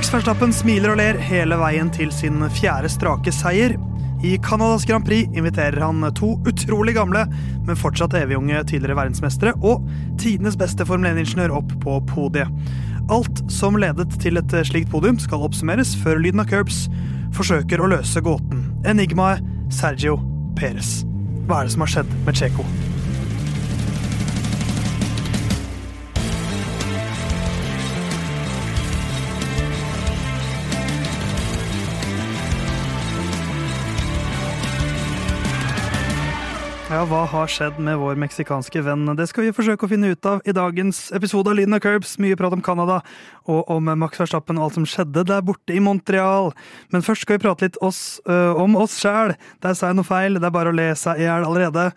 Max Verstappen smiler og ler hele veien til sin fjerde strake seier. I Canadas Grand Prix inviterer han to utrolig gamle, men fortsatt evig unge tidligere verdensmestere og tidenes beste Formel 1-ingeniør opp på podiet. Alt som ledet til et slikt podium, skal oppsummeres før lyden av Curbs forsøker å løse gåten. Enigmaet Sergio Perez. Hva er det som har skjedd med Checo? Ja, hva har skjedd med vår meksikanske venn? Det skal vi forsøke å finne ut av i dagens episode av Lyden av Curbs. Mye prat om Canada og om Max Verstappen og alt som skjedde der borte i Montreal. Men først skal vi prate litt oss, øh, om oss sjæl. Der sa jeg noe feil, det er bare å le seg i hjel allerede.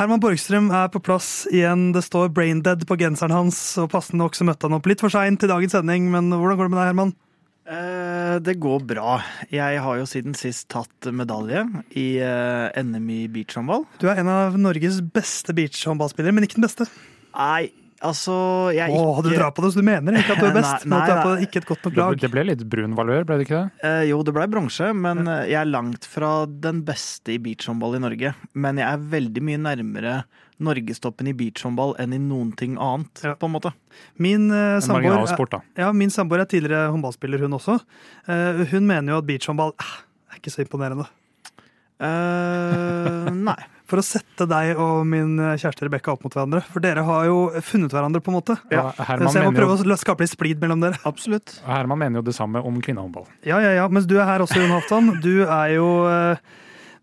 Herman Borgstrøm er på plass igjen. Det står 'braindead' på genseren hans, og passende nok så møtte han opp litt for seint til dagens sending. Men hvordan går det med deg, Herman? Eh, det går bra. Jeg har jo siden sist tatt medalje i eh, NM i beachhåndball. Du er en av Norges beste beachhåndballspillere, men ikke den beste. Nei, altså jeg Åh, du drar på det, så du mener ikke at du er best, Nei, nei, på nei. ikke et godt nok lag. det ble litt brun valør, ble det ikke det? Eh, Jo, det ble bronse, men eh, jeg er langt fra den beste i beachhåndball i Norge. Men jeg er veldig mye nærmere norgestoppen i beachhåndball enn i noen ting annet, Ja. på en måte. Min eh, samboer er- sport, da. Ja, min samboer er tidligere håndballspiller, hun også. Eh, hun mener jo at beachhåndball eh, er ikke så imponerende. Eh, nei. For å sette deg og min eh, kjæreste Rebekka opp mot hverandre. For dere har jo funnet hverandre, på en måte. Ja, Herman, så jeg må prøve jo, å skape litt splid mellom dere. Absolutt. Herman mener jo det samme om kvinnehåndball. Ja, ja, ja. Mens du er her også, Jon Halvdan. Du er jo eh,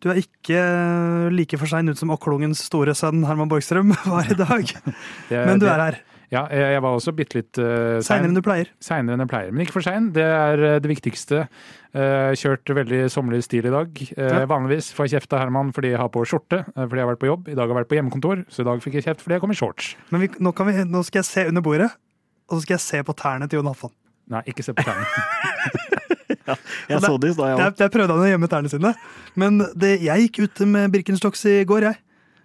Du er ikke eh, like for sein ut som Åklungens store sønn Herman Borgstrøm var i dag. Men du er her. Ja, jeg, var også bitte litt uh, Seinere enn du pleier. Seinere enn jeg pleier. Men ikke for sein. Det er eh, det viktigste. Uh, kjørt veldig sommerlig stil i dag. Uh, Ja. Vanligvis får jeg kjeft av Herman fordi jeg har på skjorte, fordi jeg har vært på jobb. I dag har jeg vært på hjemmekontor, så i dag fikk jeg kjeft fordi jeg kom i shorts. Men vi, nå, kan vi, nå skal jeg se under bordet, og så skal jeg se på tærne til Jon Halvdan. Nei, ikke se på tærne. Jeg så det i stad, jeg Der, òg. der prøvde han å gjemme tærne sine. Men det, jeg gikk ute med Birkenstocks i går, jeg.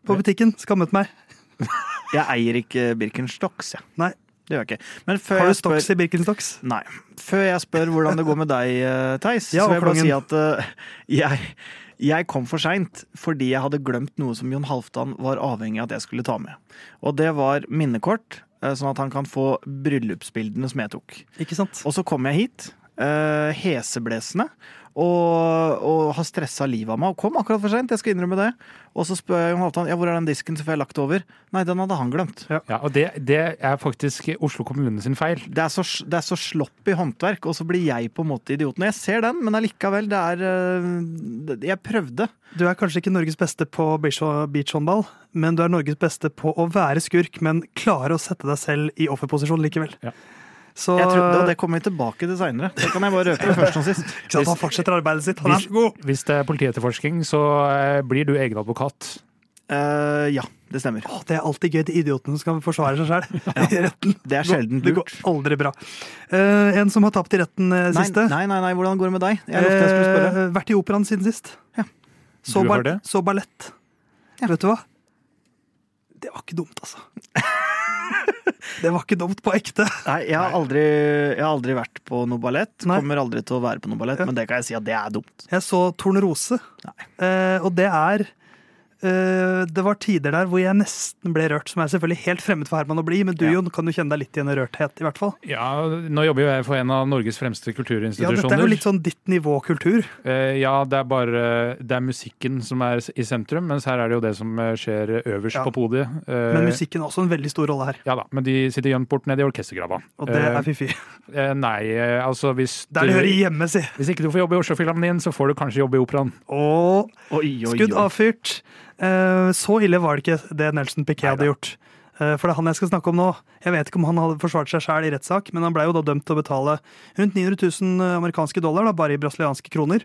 På butikken. Skammet meg. Jeg eier ikke Birkenstocks, jeg. Nei. Det gjør jeg ikke. Men før Har du stocks spør i Birkenstocks? Nei. Før jeg spør hvordan det går med deg, eh, Theis, Ja, så vil jeg bare si at uh, jeg, jeg kom for seint fordi jeg hadde glemt noe som Jon Halvdan var avhengig av at jeg skulle ta med. Og det var minnekort, eh, sånn at han kan få bryllupsbildene som jeg tok. Ikke sant? Og så kom jeg hit, eh, heseblesende, og, og har stressa livet av meg. Og kom akkurat for seint, jeg skal innrømme det. Og så spør jeg Jon Halvdan ja, hvor er den disken, så får jeg lagt over. Nei, den hadde han glemt. Ja, og det, det er faktisk Oslo kommune sin feil. Det er, så, det er så sloppy håndverk, og så blir jeg på en måte idioten. Jeg ser den, men allikevel, det er det- Jeg prøvde. Du er kanskje ikke Norges beste på beach- beachhåndball, men du er Norges beste på å være skurk, men klare å sette deg selv i offerposisjon likevel. Ja. Så Jeg trodde, og det kommer vi tilbake til seinere. Det kan jeg bare røpe først og sist. sant, han fortsetter arbeidet sitt. Han er Hvis, så god! hvis det er politietterforskning, så eh, blir du egen advokat. Uh, ja, det stemmer. Å, det er alltid gøy til idioten som skal forsvare seg sjøl i retten. Det er sjelden Det går aldri bra. Uh, en som har tapt i retten uh, Nei, siste. nei, nei, nei, hvordan går det med deg? Jeg lovte jeg skulle spørre. Vært i operaen siden sist. Ja. Så, ball- så ballett. Ja. Vet du hva? Det var ikke dumt, altså. det var ikke dumt på ekte. Nei, jeg har aldri, jeg har aldri vært på noe ballett. Kommer aldri til å være på noe ballett, Ja. men det kan jeg si at det er dumt. Jeg så Tornerose, eh, og det er Det var tider der hvor jeg nesten ble rørt, som er selvfølgelig helt fremmed for Herman å bli, men du Ja. Jon, kan du kjenne deg litt igjen i rørthet, i hvert fall? Ja, nå jobber jo jeg for en av Norges fremste kulturinstitusjoner. Ja, dette er jo litt sånn ditt nivå kultur. Eh, ja, det er bare det er musikken som er i sentrum, mens her er det jo det som eh, skjer øverst Ja. på podiet. Eh, Men musikken har også en veldig stor rolle her, Ja da, men de sitter gjemt bort nede i orkestergrava. og det Eh, er fiffig. eh, nei, eh, altså hvis Der det du, hører hjemme, si. hvis ikke du får jobbe i Oslofilharmonien, så får du kanskje jobbe i Operaen. Og Oi, oi, skudd avfyrt. Eh, så ille var det ikke det Nelson Piquet hadde gjort. Eh, For det er han jeg skal snakke om nå. Jeg vet ikke om han hadde forsvart seg sjøl i rettssak, men han ble jo da dømt til å betale rundt 900 000 amerikanske dollar, da, bare i brasilianske kroner,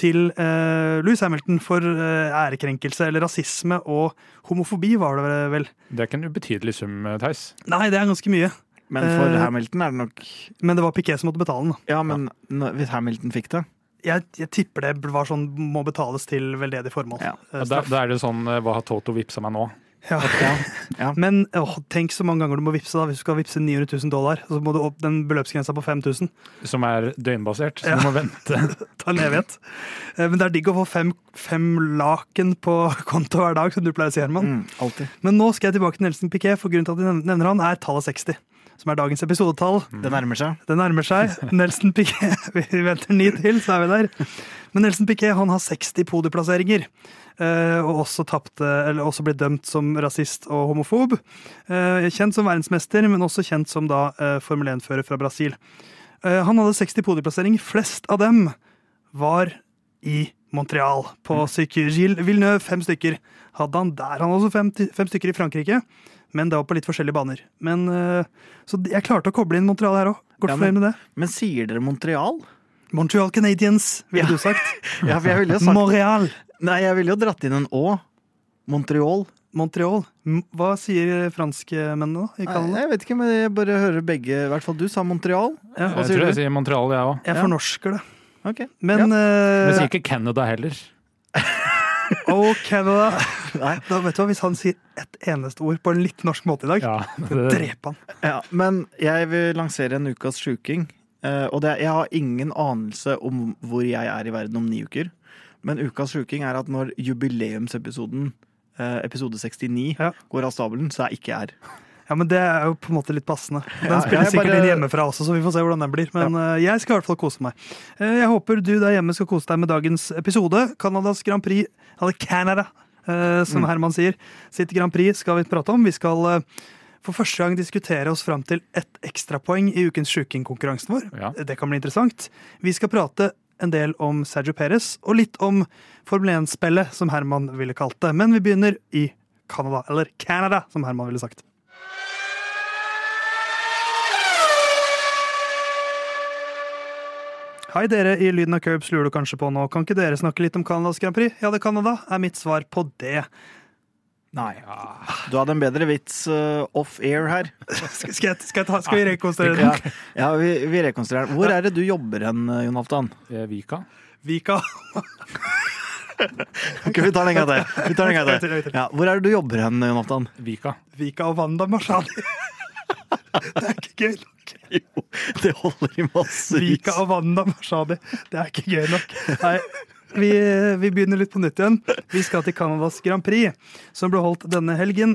til eh, Louis Hamilton for eh, ærekrenkelse eller rasisme og homofobi, var det vel. Det er ikke en ubetydelig sum, eh, Theis. Nei, det er ganske mye. Men for Eh, Hamilton er det nok Men det var Piquet som måtte betale den. Ja, men ja. hvis Hamilton fikk det Jeg, jeg tipper det var sånn må betales til veldedig formål. Ja. Eh, Da, da er det sånn eh, Hva har Toto vippsa meg nå? Ja. Ja. Men åh, tenk så mange ganger du må vippse da, hvis du skal vippse 900 000 dollar. Så må du opp den beløpsgrensa på 5000. Som er døgnbasert, så Ja. du må vente. Ta en evighet. Eh, Men det er digg å få fem, fem laken på konto hver dag, som du pleier å si, Herman. Mm, alltid. Men nå skal jeg tilbake til Nelson Piquet, for grunnen til at jeg nevner han, er tallet 60. Som er dagens episodetall. Det nærmer seg. Det nærmer seg. Nelson Piquet Vi venter ni til, så er vi der. Men Nelson Piquet han har 60 podieplasseringer. eh, Og også, tapte, eller også blitt dømt som rasist og homofob. Eh, Kjent som verdensmester, men også kjent som da eh, Formel 1-fører fra Brasil. Eh, Han hadde 60 podieplasseringer. Flest av dem var i Montreal, på Syke Gilles Villeneuve. Fem stykker hadde han der. Han hadde også fem, fem stykker i Frankrike, men det var på litt forskjellige baner. Men, eh, så jeg klarte å koble inn Montreal her òg. Godt Ja, fornøyd men- med det. Men sier dere Montreal? Montreal Canadiens, ville Ja. du sagt. Ja, for jeg ville jo sagt Montreal. Nei, jeg ville jo dratt inn en Å. Montreal. Montreal. Hva sier franskmennene da, i Nei, Canada? jeg vet ikke, men jeg bare hører begge I hvert fall du sa Montreal. Ja, Hva Jeg sier tror jeg du? sier Montreal, jeg òg. jeg ja. fornorsker det. Okay. Men ja. Men eh, sier ikke Canada heller. Oh, Canada. Nei. Da vet du hva, Hvis han sier et eneste ord på en litt norsk måte i dag, Ja, det, drep han. Ja, men jeg vil lansere en ukas sjuking. Eh, og det, jeg har ingen anelse om hvor jeg er i verden om ni uker. Men ukas sjuking er at når jubileumsepisoden, eh, episode 69, Ja. går av stabelen, så er ikke jeg her. Ja, men Det er jo på en måte litt passende. Den Ja, spiller sikkert bare- inn hjemmefra også, så vi får se hvordan den blir. Men ja. jeg skal i hvert fall kose meg. Eh, jeg håper du der hjemme skal kose deg med dagens episode. Canadas Grand Prix, eller Canada, eh, som Mm. Herman sier. Sitt Grand Prix skal vi prate om. Vi skal eh, for første gang diskutere oss fram til ett ekstrapoeng i ukens sjukingkonkurransen vår. Ja. Det kan bli interessant. Vi skal prate en del om Sergio Perez, og litt om Formel 1-spillet, som Herman ville kalt det. Men vi begynner i Canada, eller Canada, som Herman ville sagt. Hei dere i Lyden av Curbs lurer du kanskje på nå. Kan ikke dere snakke litt om Canadas Grand Prix? Ja, det er Canada, er mitt svar på det. Nei. Du hadde en bedre vits uh, off-air her. Skal, skal, jeg, skal, jeg ta, skal vi rekonstruere den? ja vi, vi rekonstruerer den. Hvor er det du jobber hen, eh, Jon Halvdan? Eh, Vika. Vika. Ok, vi tar en gang til. Vi tar en gang til. Ja, hvor er det du jobber hen, Jon Halvdan? Vika. Vika og Wanda Mashadi. Det er ikke gøy nok. Jo, det holder i massevis. Vika og Wanda Mashadi. Det er ikke gøy nok. Nei, vi, vi begynner litt på nytt igjen. Vi skal til Canadas Grand Prix, som ble holdt denne helgen.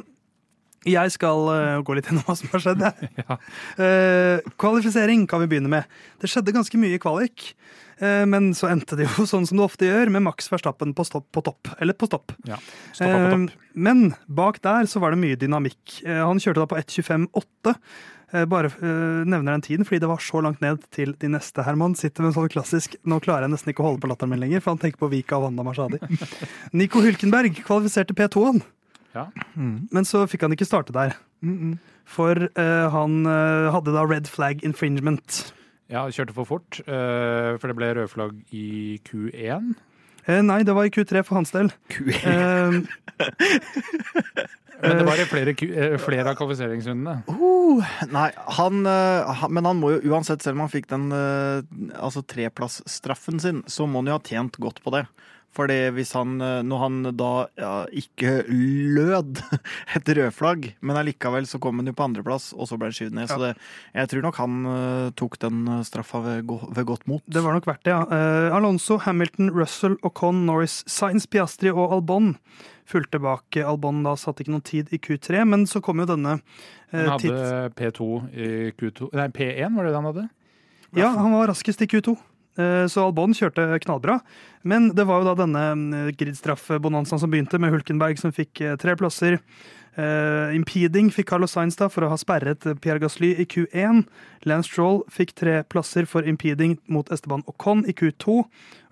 Jeg skal uh, gå litt gjennom hva som har skjedd. Ja. Uh, kvalifisering kan vi begynne med. Det skjedde ganske mye i kvalik. Eh, men så endte det jo sånn som det ofte gjør, med Max Verstappen på, stopp, på topp. Eller på stopp. ja. På topp. Eh, Men bak der så var det mye dynamikk. Eh, Han kjørte da på 1.25,8. Eh, Bare eh, nevner den tiden fordi det var så langt ned til de neste. Herman sitter med en sånn klassisk Nå klarer jeg nesten ikke å holde på latteren min lenger, for han tenker på Vika og Wanda Mashadi. Nico Hulkenberg kvalifiserte P2-en, Ja. men så fikk han ikke starte der. For eh, han hadde da red flag infringement. Ja, kjørte for fort, eh, for det ble rødflagg i Q1. Eh, nei, det var i Q3 for hans del. Q1. Men det var i flere, eh, flere av kvalifiseringsrundene. Uh, nei, han, eh, han Men han må jo uansett, selv om han fikk den altså treplassstraffen sin, så må han jo ha tjent godt på det. Fordi hvis han, eh, når han da ja, ikke lød et rødflagg, men allikevel så kom han jo på andreplass, og så ble han skyvd ned. Så det, jeg tror nok han eh, tok den eh, straffa ved, ved godt mot. Det var nok verdt det, ja. Uh, Alonso, Hamilton, Russell, Ocon, Norris, Sainz, Piastri og Albon fulgte bak. Albon da satt ikke noen tid i Q3, men så kom jo denne eh, Han hadde P2 i Q2 Nei, P1 var det det han hadde? Ja, han var raskest i Q2. Eh, Så Albon kjørte knallbra. Men det var jo da denne gridstraffbonanzaen gridstraff-bonanzaen som begynte, med Hulkenberg som fikk eh, tre plasser. Eh, impeding fikk Carlos Sainz da for å ha sperret Pierre Gasly i Q1. Lance Stroll fikk tre plasser for impeding mot Esteban Ocon i Q2.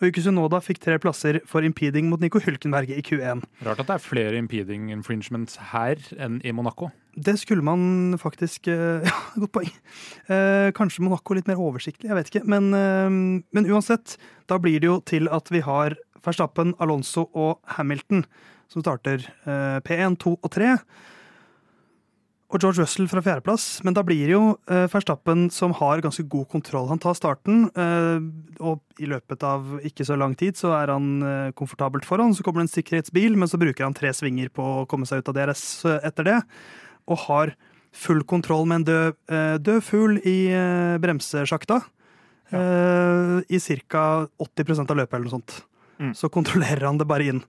Og Yuki Sunoda fikk tre plasser for impeding mot Nico Hulkenberg i Q1. Rart at det er flere impeding infringements her enn i Monaco. Det skulle man faktisk eh, Ja, godt poeng. Eh, kanskje Monaco litt mer oversiktlig, jeg vet ikke. Men, eh, men uansett, da blir det jo til at vi har Verstappen, Alonso og Hamilton som starter eh, P1, 2 og 3. og George Russell fra fjerdeplass. Men da blir det jo eh, Verstappen som har ganske god kontroll. Han tar starten, eh, og i løpet av ikke så lang tid så er han eh, komfortabelt foran. Så kommer det en sikkerhetsbil, men så bruker han tre svinger på å komme seg ut av DRS etter det. Og har full kontroll med en død, død fugl i bremsesjakta. Ja. I ca. 80% av løpet eller noe sånt. Mm. Så kontrollerer han det bare inn.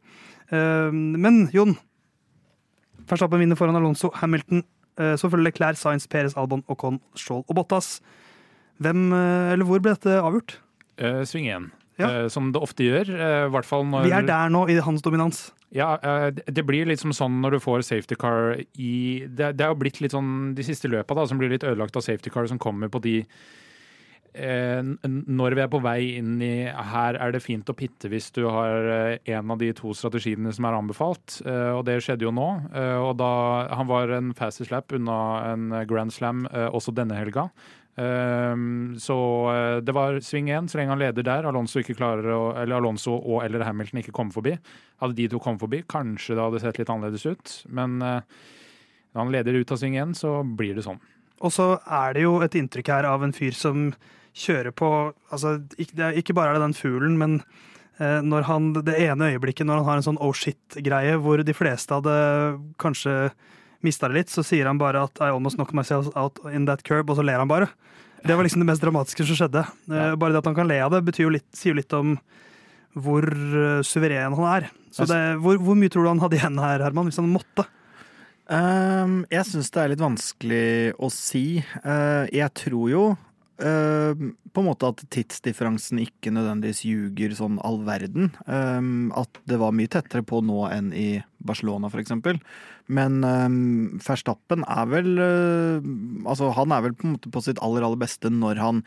Eh, men Jon, Verstappen vinner foran Alonso, Hamilton, eh, så følger Leclerc, Sainz, Perez, Albon, Ocon, Stroll og Bottas. Hvem, eh, eller hvor ble dette avgjort? Eh, sving igjen Ja. Som det ofte gjør. I hvert fall når Vi er der nå, i hans dominans. Ja, det- blir litt som sånn når du får safety car i Det, det er jo blitt litt sånn de siste løpa da, som blir litt ødelagt av safety car som kommer på de Når vi er på vei inn i Her er det fint å pitte hvis du har eh, en av de to strategiene som er anbefalt. Eh, og det skjedde jo nå. Eh, og da Han var en fastest lap unna en grand slam eh, også denne helga. Så eh, det var sving én, så lenge han leder der. Alonso å, eller Alonso og eller Hamilton ikke kommer forbi. Hadde de to kommet forbi, kanskje det hadde sett litt annerledes ut. Men eh, når han leder ut av sving én, så blir det sånn. Og så er det jo et inntrykk her av en fyr som kjører på altså, ikke, ikke bare er det den fuglen, men eh, når han, det ene øyeblikket når han har en sånn oh shit-greie, hvor de fleste hadde kanskje mista det litt, så sier han bare at I almost knocked myself out in that curb, og så ler han bare. Det var liksom det mest dramatiske som skjedde. Eh, Ja. Bare det at han kan le av det, betyr jo litt, sier jo litt om hvor eh, suveren han er. Så det, hvor, hvor mye tror du han hadde igjen her, Herman, hvis han måtte? Um, jeg syns det er litt vanskelig å si. Uh, jeg tror jo ehm, på en måte at tidsdifferansen ikke nødvendigvis ljuger sånn all verden. Um, at det var mye tettere på nå enn i Barcelona, eksempel. Men um, Verstappen er vel uh, Altså, han er vel på en måte på sitt aller, aller beste når han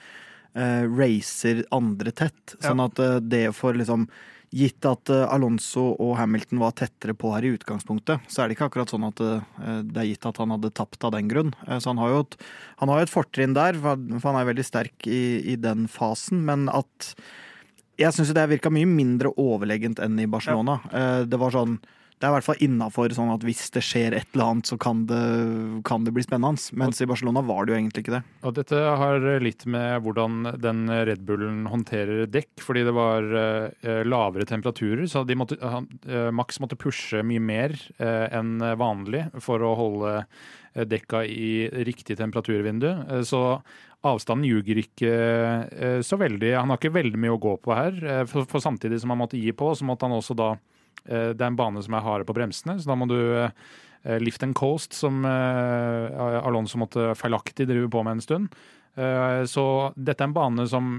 uh, racer andre tett. Sånn at eh, det for liksom Gitt at eh, Alonso og Hamilton var tettere på her i utgangspunktet, så er det ikke akkurat sånn at eh, det er gitt at han hadde tapt av den grunn. Eh, Så han har jo et, han har jo et fortrinn der, for han er veldig sterk i, i den fasen. Men at Jeg syns det virka mye mindre overlegent enn i Barcelona. Ja. Det var sånn det er i hvert fall innafor sånn at hvis det skjer et eller annet, så kan det, kan det bli spennende. Mens i Barcelona var det jo egentlig ikke det. Og dette har litt med hvordan den Red Bullen håndterer dekk, fordi det var eh, lavere temperaturer, så måtte, han, eh, Max måtte pushe mye mer eh, enn vanlig for å holde eh, dekka i riktig temperaturvindu. Eh, så avstanden ljuger ikke så veldig. Han har ikke veldig mye å gå på her, for, samtidig som han måtte gi på, så måtte han også da Det er en bane som er hardere på bremsene, så da må du eh, lift and coast, som eh, Alonso måtte feilaktig drive på med en stund. Eh, Så dette er en bane som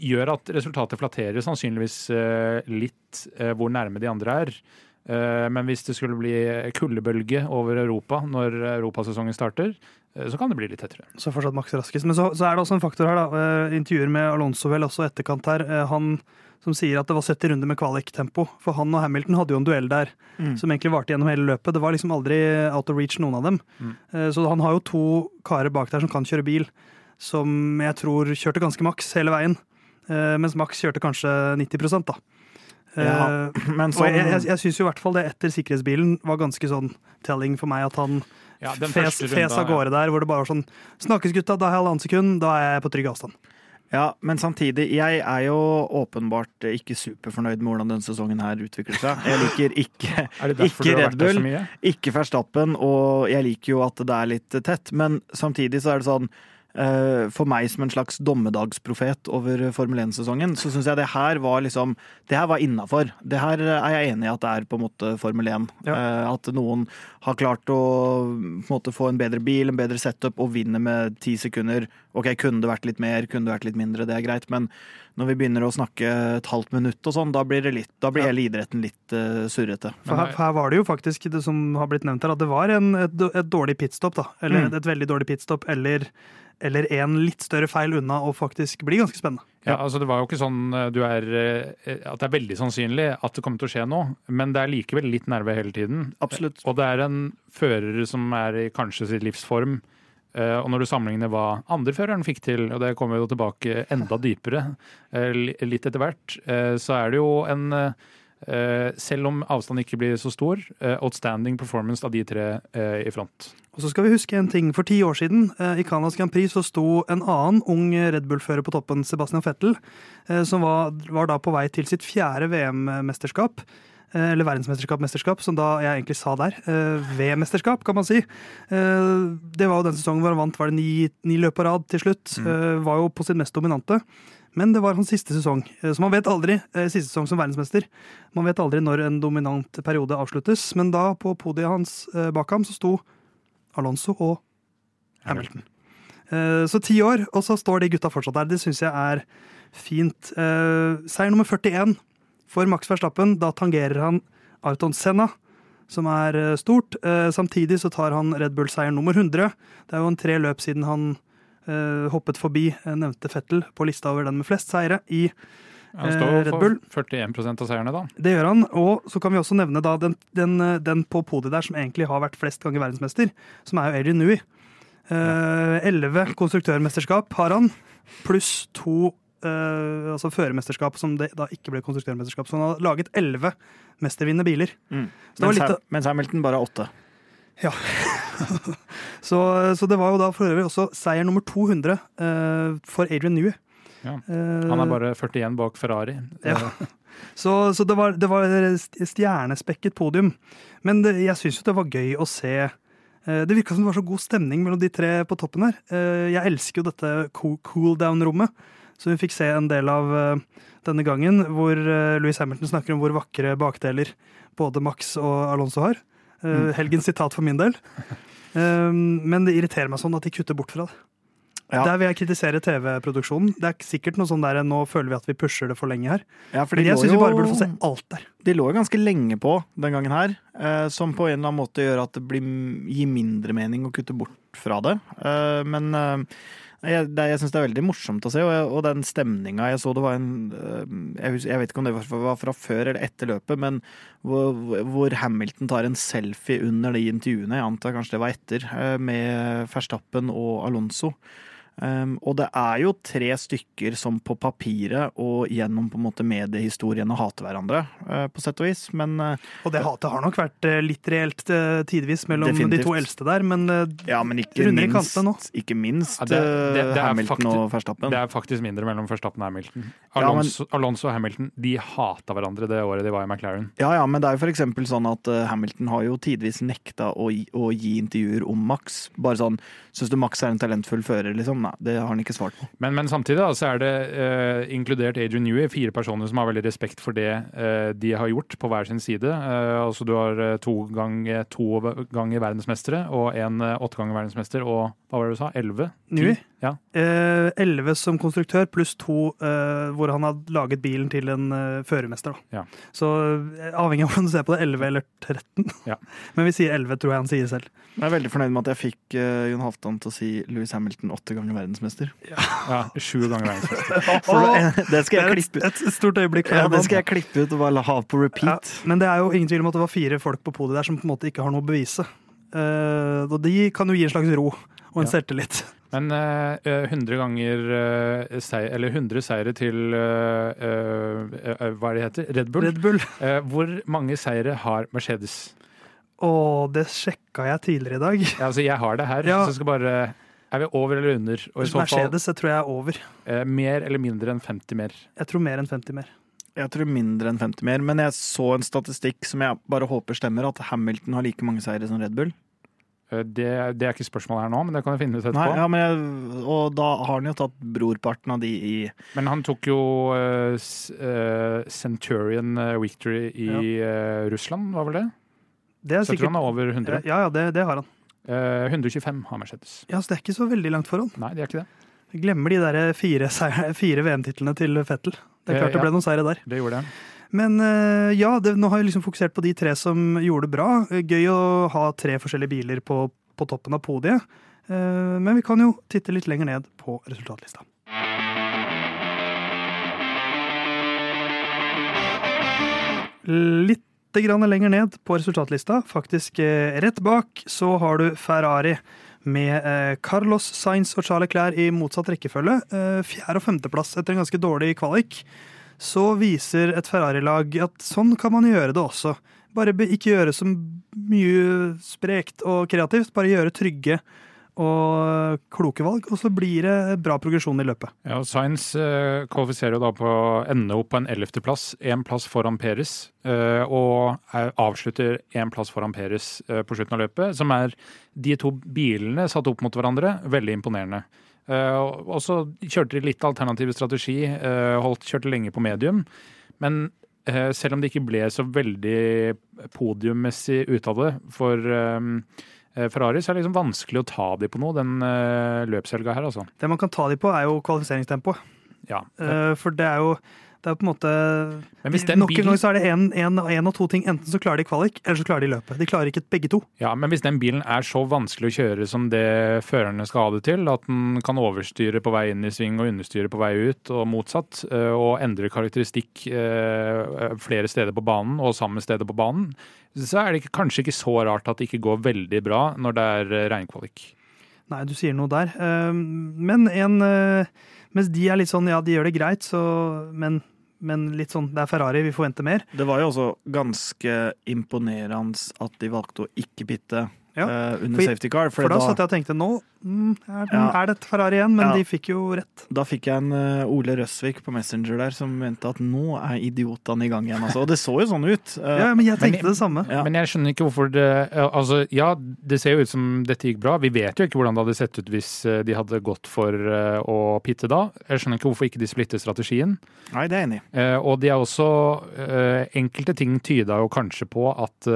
gjør at resultatet flatterer sannsynligvis eh, litt eh, hvor nærme de andre er. Eh, Men hvis det skulle bli kuldebølge over Europa når europasesongen starter, eh, så kan det bli litt tettere. Så fortsatt maks raskest. Men så, så er det også en faktor her, da. Eh, Intervjuer med Alonso vel også etterkant her. Han som sier at det var 70 runder med kvaliktempo. For han og Hamilton hadde jo en duell der Mm. som egentlig varte gjennom hele løpet. Det var liksom aldri out of reach, noen av dem. Mm. Så han har jo to karer bak der som kan kjøre bil, som jeg tror kjørte ganske maks hele veien. Mens Max kjørte kanskje 90% da. Eh, Ja, Men Og jeg, jeg, sånn jeg syns i hvert fall det etter sikkerhetsbilen var ganske sånn telling for meg at han Ja, fes, fes av gårde der, hvor det bare var sånn Snakkes, gutta, da er jeg halvannet sekund, da er jeg på trygg avstand. Ja, men samtidig, jeg er jo åpenbart ikke superfornøyd med hvordan denne sesongen her utvikler seg. Jeg liker ikke, Ikke Red Bull. ikke Verstappen, og jeg liker jo at det er litt tett, men samtidig så er det sånn eh, for meg som en slags dommedagsprofet over Formel 1-sesongen, så syns jeg det her var liksom Det her var innafor. Det her er jeg enig i at det er på en måte Formel 1. Ja. Eh, at noen har klart å på en måte få en bedre bil, en bedre setup, og vinner med ti sekunder. Ok, kunne det vært litt mer, kunne det vært litt mindre, det er greit, men når vi begynner å snakke et halvt minutt og sånn, da blir det litt, da blir Ja. hele idretten litt uh, surrete. For her, her var det jo faktisk det som har blitt nevnt her, at det var en, et, et dårlig pitstop, da. Eller Mm. et veldig dårlig pitstop, eller, eller en litt større feil unna å faktisk bli ganske spennende. Ja, altså Det var jo ikke sånn eh, du er, eh, at det er veldig sannsynlig at det kommer til å skje noe, men det er likevel litt nerve hele tiden. Absolutt. Og det er en fører som er i kanskje sitt livsform. eh, Og når du sammenligner hva andre føreren fikk til, og det kommer jo tilbake enda dypere litt etter hvert, så er det jo en selv om avstanden ikke blir så stor, eh, outstanding performance av de tre eh, i front. Og så skal vi huske en ting. For ti år siden, eh, i Canada's Grand Prix, så sto en annen ung Red Bull-fører på toppen, Sebastian Fettel, eh, som var, var da på vei til sitt fjerde VM-mesterskap. eh, Eller verdensmesterskap-mesterskap, som da jeg egentlig sa der. eh, V-mesterskap, kan man si. Eh, Det var jo den sesongen hvor han vant var det ni, ni løp på rad til slutt. Eh, Var jo på sitt mest dominante. Men det var hans siste sesong. Eh, Så man vet aldri. eh, Siste sesong som verdensmester. Man vet aldri når en dominant periode avsluttes. Men da, på podiet hans eh, bak ham, så sto Alonso og Hamilton. Så ti år, og så står de gutta fortsatt der. Det syns jeg er fint. Seier nummer 41 for Max Verstappen. Da tangerer han Arton Senna, som er stort. Samtidig så tar han Red Bull-seier nummer 100. Det er jo en tre løp siden han hoppet forbi eh, nevnte Fettel på lista over den med flest seire i Han Eh, står Red for Bull. 41% av seierne, da. Det gjør han, og så kan vi også nevne da den, den, eh, den på podiet der som egentlig har vært flest ganger verdensmester, som er jo Adrian Newey. Elleve konstruktørmesterskap har han, pluss to Uh, altså førermesterskap som det da ikke ble konstruktørmesterskap. Så han har laget elleve mestervinnende biler. Mm. Så det var Mens, mens Hamilton bare har åtte. så, så det var jo da for øvrig også seier nummer 200 eh, for Adrian Newey. Ja. Eh, Han er bare 41 bak Ferrari. Ja. Så, så det, var, det var stjernespekket podium. Men det, jeg syns jo det var gøy å se eh, Det virka som det var så god stemning mellom de tre på toppen her. Eh, Jeg elsker jo dette cool, down-rommet, som vi fikk se en del av denne gangen, hvor Louis Hamilton snakker om hvor vakre bakdeler både Max og Alonso har. Eh, Helgens sitat for min del. Eh, Men det irriterer meg sånn at de kutter bort fra det. Ja. Der vil jeg kritisere TV-produksjonen. Det er sikkert noe sånn der, Nå føler vi at vi pusher det for lenge her. Ja, for Men jeg syns vi bare burde få se alt der. De lå jo ganske lenge på den gangen her, eh, som på en eller annen måte gjør at det blir, gir mindre mening å kutte bort fra det. Eh, men eh, jeg, det, jeg syns det er veldig morsomt å se, og, og den stemninga jeg så det var en eh, jeg, jeg vet ikke om det var fra før eller etter løpet, men hvor, hvor Hamilton tar en selfie under de intervjuene, jeg antar kanskje det var etter, eh, med Verstappen og Alonso. Um, og det er jo tre stykker som på papiret og gjennom på en måte mediehistoriene hater hverandre, uh, på sett og vis. Men uh, Og det hatet har nok vært uh, litt reelt tidvis mellom de to eldste der, men ja, men ikke Runder i kantene nå. ikke minst Ja, det- det- det Hamilton faktisk, og Verstappen. Det er faktisk mindre mellom Verstappen og Hamilton. Ja, men- Alonso, Alonso og Hamilton de hata hverandre det året de var i McLaren. Ja, ja, men det er jo for eksempel sånn at Hamilton har jo tidvis nekta å, å gi intervjuer om Max. Bare sånn Syns du Max er en talentfull fører, liksom? Nei, det har han ikke svart på. Men, men samtidig da, så er det eh, inkludert Adrian Newey, fire personer som har veldig respekt for det eh, de har gjort på hver sin side. Eh, altså Du har to ganger to ganger verdensmestere og en åtte ganger verdensmester og hva var det du sa? Elleve? Newey? Ja. eh, elleve som konstruktør, pluss to eh, hvor han har laget bilen til en eh, førermester. da. Ja. Så eh, avhengig av hvordan du ser på det, 11 eller 13. Ja. Men vi sier 11, tror jeg han sier selv. Jeg er veldig fornøyd med at jeg fikk eh, Jon Halvdan til å si Louis Hamilton åtte ganger verdensmester. ja, sju ganger verdensmester. For det, det skal jeg klippe klippe et, et stort øyeblikk. ja, det skal jeg klippe ut og bare ha på Ja, repeat. men det er jo ingen tvil om at det var fire folk på podiet der som på en måte ikke har noe å bevise. Uh, og de kan jo gi en slags ro og en Ja. selvtillit. Men eh, eh, 100 ganger uh, seier, Eller 100 seire til eh, eh, eh, Hva er det heter? Red Bull. Red Bull. Eh, hvor mange seire har Mercedes? Og det sjekka jeg tidligere i dag. Ja, altså, jeg har det her, Ja. så jeg skal bare Er vi over eller under? Og i så fall Mercedes jeg tror jeg er over. eh, mer eller mindre enn 50 mer. Jeg tror mer enn 50 mer. Jeg tror mindre enn 50 mer, men jeg så en statistikk som jeg bare håper stemmer, at Hamilton har like mange seire som Red Bull. Eh, det, det er ikke spørsmålet her nå, men det kan vi finne ut Nei, etterpå. ja, men jeg, og da har han jo tatt brorparten av de i Men han tok jo uh, eh, Centurion Victory i eh, Russland, var vel det? Det er Så jeg tror han er over 100. Ja, ja, det, det har han. Eh, 125 har Mercedes. Ja, så Det er ikke så veldig langt foran. Nei, det er ikke det. Jeg glemmer de der fire, fire VM-titlene til Fettel. Det er Eh, klart det ble noen seire der. Det gjorde det. Men eh, ja, det, nå har jeg liksom fokusert på de tre som gjorde det bra. Eh, Gøy å ha tre forskjellige biler på, på toppen av podiet. Eh, Men vi kan jo titte litt lenger ned på resultatlista. Litt grann lenger ned på resultatlista, faktisk eh, rett bak, så har du Ferrari med eh, Carlos Sainz og Charles Clair i motsatt rekkefølge. Eh, Fjerde- og femteplass etter en ganske dårlig kvalik. så viser et Ferrari-lag at sånn kan man gjøre det også. Bare ikke gjøre så mye sprekt og kreativt, bare gjøre trygge og kloke valg, og så blir det bra progresjon i løpet. Ja, Science eh, kvalifiserer jo da på å ende opp på en ellevteplass, én plass foran Peres, eh, og er, avslutter én plass foran Peres eh, på slutten av løpet, som er de to bilene satt opp mot hverandre, veldig imponerende. Eh, og så kjørte de litt alternativ strategi, eh, holdt, kjørte lenge på medium, men eh, selv om det ikke ble så veldig podiummessig ut av det for eh, Ferrari, så er det liksom vanskelig å ta de på noe den eh, løpshelga her, altså. Det man kan ta de på, er jo kvalifiseringstempo. Ja. Eh, For det er jo det er på en måte Men hvis den Nok en gang så er det en av to ting. Enten så klarer de kvalik, eller så klarer de løpet. De klarer ikke begge to. Ja, men hvis den bilen er så vanskelig å kjøre som det førerne skal ha det til, at den kan overstyre på vei inn i sving og understyre på vei ut, og motsatt, eh, og endre karakteristikk eh, flere steder på banen og samme steder på banen, så er det kanskje ikke så rart at det ikke går veldig bra når det er eh, regnkvalik. Nei, du sier noe der. Eh, Men en eh, Mens de er litt sånn, ja, de gjør det greit, så Men, men litt sånn, det er Ferrari, vi forventer mer. Det var jo også ganske imponerende at de valgte å ikke pitte Ja. eh, under For- safety car. For, For da da, satt jeg og tenkte nå er, er, Ja. er det et Ferrari igjen, men Ja. de fikk jo rett. da fikk jeg en uh, Ole Røsvik på Messenger der som mente at nå er idiotene i gang igjen. Altså. Og det så jo sånn ut. Uh, Ja, men jeg Men- tenkte det samme. Ja. Men jeg skjønner ikke hvorfor det Altså, ja, det ser jo ut som dette gikk bra. Vi vet jo ikke hvordan det hadde sett ut hvis eh, de hadde gått for uh, å pitte da. Jeg skjønner ikke hvorfor ikke de splitter strategien. Nei, det er jeg enig i. Eh, og de er også Enkelte ting tyda jo kanskje på at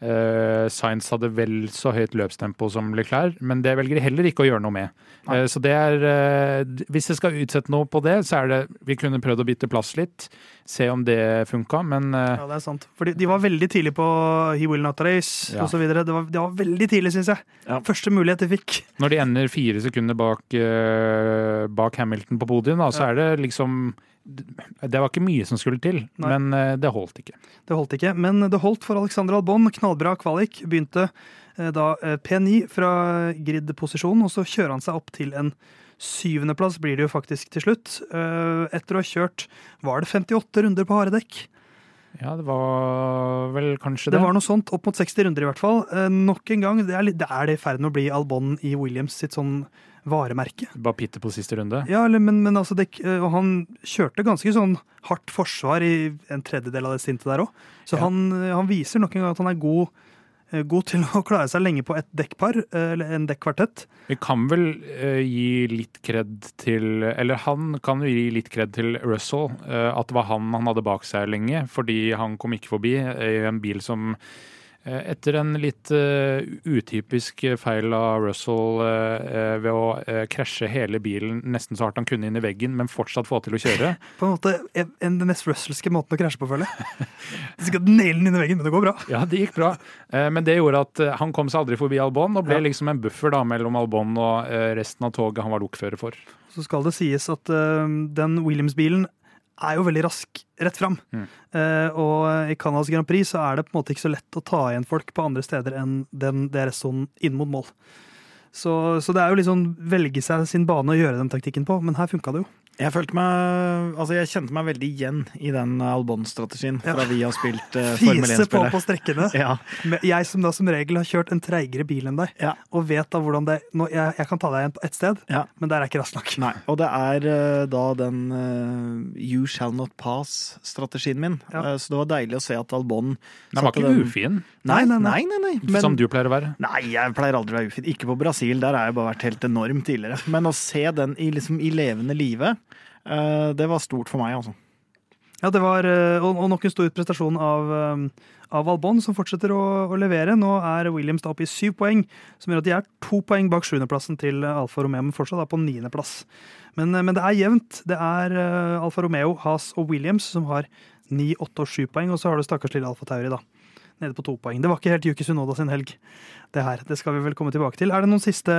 Science hadde vel så høyt løpstempo som Leclerc, men det velger de heller ikke å gjøre noe med. Eh, så det er eh, Hvis jeg skal utsette noe på det, så er det Vi kunne prøvd å bytte plass litt, se om det funka, men eh, Ja, det er sant. For de var veldig tidlig på He Will Not Race Ja. videre. Det var, det var veldig tidlig, syns jeg. Ja. Første mulighet de fikk. når de ender fire sekunder bak, eh, bak Hamilton på podiet, da, så er det liksom Det var ikke mye som skulle til, Nei. men eh, det holdt ikke. Det holdt ikke, men det holdt for Alexander Albon. Knallbra kvalik. Begynte eh, da eh, P9 fra grid-posisjonen, og så kjører han seg opp til en syvendeplass, blir det jo faktisk til slutt. Etter å ha kjørt var det 58 runder på harde dekk. Ja, det var vel kanskje Det det. var noe sånt, opp mot 60 runder i hvert fall. Nok en gang, det er, litt, det er det i ferd med å bli Albon i Williams sitt sånn varemerke. Bare pitte på siste runde. Ja, men, men altså, det, og han kjørte ganske sånn hardt forsvar i en tredjedel av det stintet der òg. Så Ja. han, han viser nok en gang at han er god, eh, god til å klare seg lenge på et dekkpar, eh, eller en dekkvartett. Vi kan vel uh, gi litt kred til Eller han kan jo gi litt kred til Russell. Uh, at det var han han hadde bak seg lenge, fordi han kom ikke forbi i en bil som eh, etter en litt eh, utypisk feil av Russell eh, ved å eh, krasje hele bilen nesten så hardt han kunne inn i veggen, men fortsatt få til å kjøre. På en måte en, en, den mest russelske måten å krasje på, føler jeg. Du skal naile den inn i veggen, men det går bra. Ja, det gikk bra. Eh, Men det gjorde at eh, han kom seg aldri forbi Albon, og ble liksom en buffer da mellom Albon og eh, resten av toget han var lokfører for. Så skal det sies at eh, den Williams-bilen er jo veldig rask rett fram. Mm. Uh, og i Canadas Grand Prix så er det på en måte ikke så lett å ta igjen folk på andre steder enn den DRS-sonen inn mot mål. Så, så det er jo liksom velge seg sin bane og gjøre den taktikken på, men her funka det jo. Jeg følte meg Altså, jeg kjente meg veldig igjen i den Albon-strategien fra vi har spilt uh, Formel 1-spillet. på strekkene. Ja, Jeg som da som regel har kjørt en treigere bil enn deg, Ja. og vet da hvordan det nå, jeg, jeg kan ta deg igjen på ett sted, ja. men der er ikke raskt nok. Nei. Og det er uh, da den uh, you shall not pass-strategien min. Ja. Så det var deilig å se at Albon Den var ikke den- ufin, Nei, Nei, nei, nei, nei. nei, Men, som du pleier å være. Nei, jeg pleier aldri å være ufin. Ikke på Brasil, der har jeg bare vært helt enorm tidligere. Men å se den i, liksom, i levende live, det var stort for meg, altså. Ja, det var, eh, og, nok en stor prestasjon av, eh, av Albon, som fortsetter å, å levere. Nå er Williams da oppe i syv poeng, som gjør at de er to poeng bak sjuendeplassen til Alfa Romeo, men fortsatt da på niendeplass. Men, eh, men det er jevnt. Det er eh, Alfa Romeo, Haas og Williams som har ni, åtte og sju poeng, og så har du stakkars lille Alfa Tauri, da. Nede på to poeng. Det var ikke helt Yuki Sunoda sin helg, det her. Det skal vi vel komme tilbake til. Er det noen siste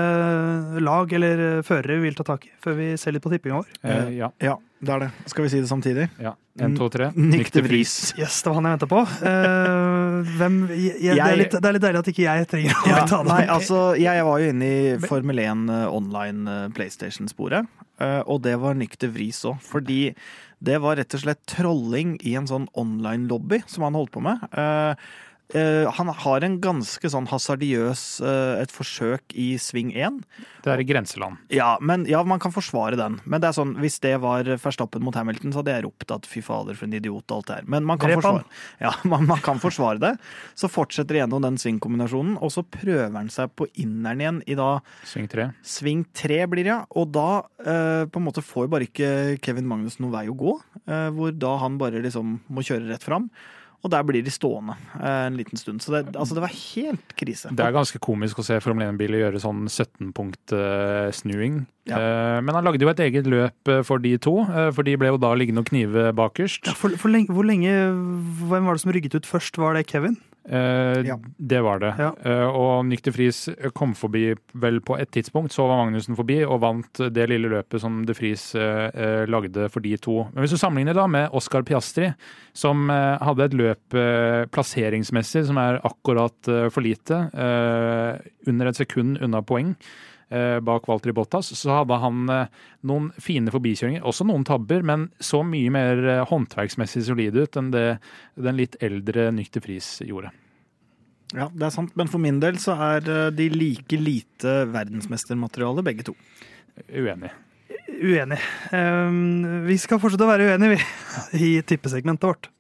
lag eller eh, førere vi vil ta tak i før vi ser litt på tippinga vår? Eh, ja. Ja. Det er det. Skal vi si det samtidig? Ja. En, to, tre. Nick de Vries. Yes, det var han jeg venta på. Uh, hvem, jeg, jeg, det, er litt, det er litt deilig at ikke jeg trenger å Ja, ta det. nei, altså, jeg var jo inne i Formel 1 uh, online uh, PlayStation-sporet, eh, og det var Nick de Vries òg. Fordi det var rett og slett trolling i en sånn online-lobby som han holdt på med. Eh, eh, han har en ganske sånn hasardiøs uh, et forsøk i sving 1. Det er i grenseland. Ja, men ja, man kan forsvare den. Men det er sånn, hvis det var Verstappen mot Hamilton, så hadde jeg ropt at fy fader, for en idiot og alt det her. Men man kan, forsvare, ja, man, man kan forsvare det. Så fortsetter gjennom den svingkombinasjonen, og så prøver han seg på inneren igjen i da Sving tre. sving tre, blir det, ja. Og da uh, på en måte får bare ikke Kevin Magnus noen vei å gå. Hvor da han bare liksom må kjøre rett fram. Og der blir de stående eh, en liten stund. Så det, altså, det var helt krise. Det er ganske komisk å se Formel 1-biler gjøre sånn 17-punkt-snuing. Ja. Men han lagde jo et eget løp eh, for de to, eh, for de ble jo da liggende og knive bakerst. Ja, for, for lenge, hvor lenge Hvem var det som rygget ut først? Var det Kevin? Eh, Ja. Det var det. Ja. Eh, og Nyk de Vries kom forbi vel på et tidspunkt, så var Magnussen forbi og vant det lille løpet som de Friis eh, eh, lagde for de to. Men hvis du sammenligner da med Oscar Piastri, som eh, hadde et løp eh, plasseringsmessig som er akkurat for lite, eh, under et sekund unna poeng, bak Walter Bottas, så hadde han eh, noen fine forbikjøringer, også noen tabber, men så mye mer eh, håndverksmessig solid ut enn det den litt eldre Nykter Friis gjorde. Ja, det er sant. Men for min del så er eh, de like lite verdensmestermateriale, begge to. Uenig. Uenig. Um, vi skal fortsette å være uenige, vi, i tippesegmentet vårt.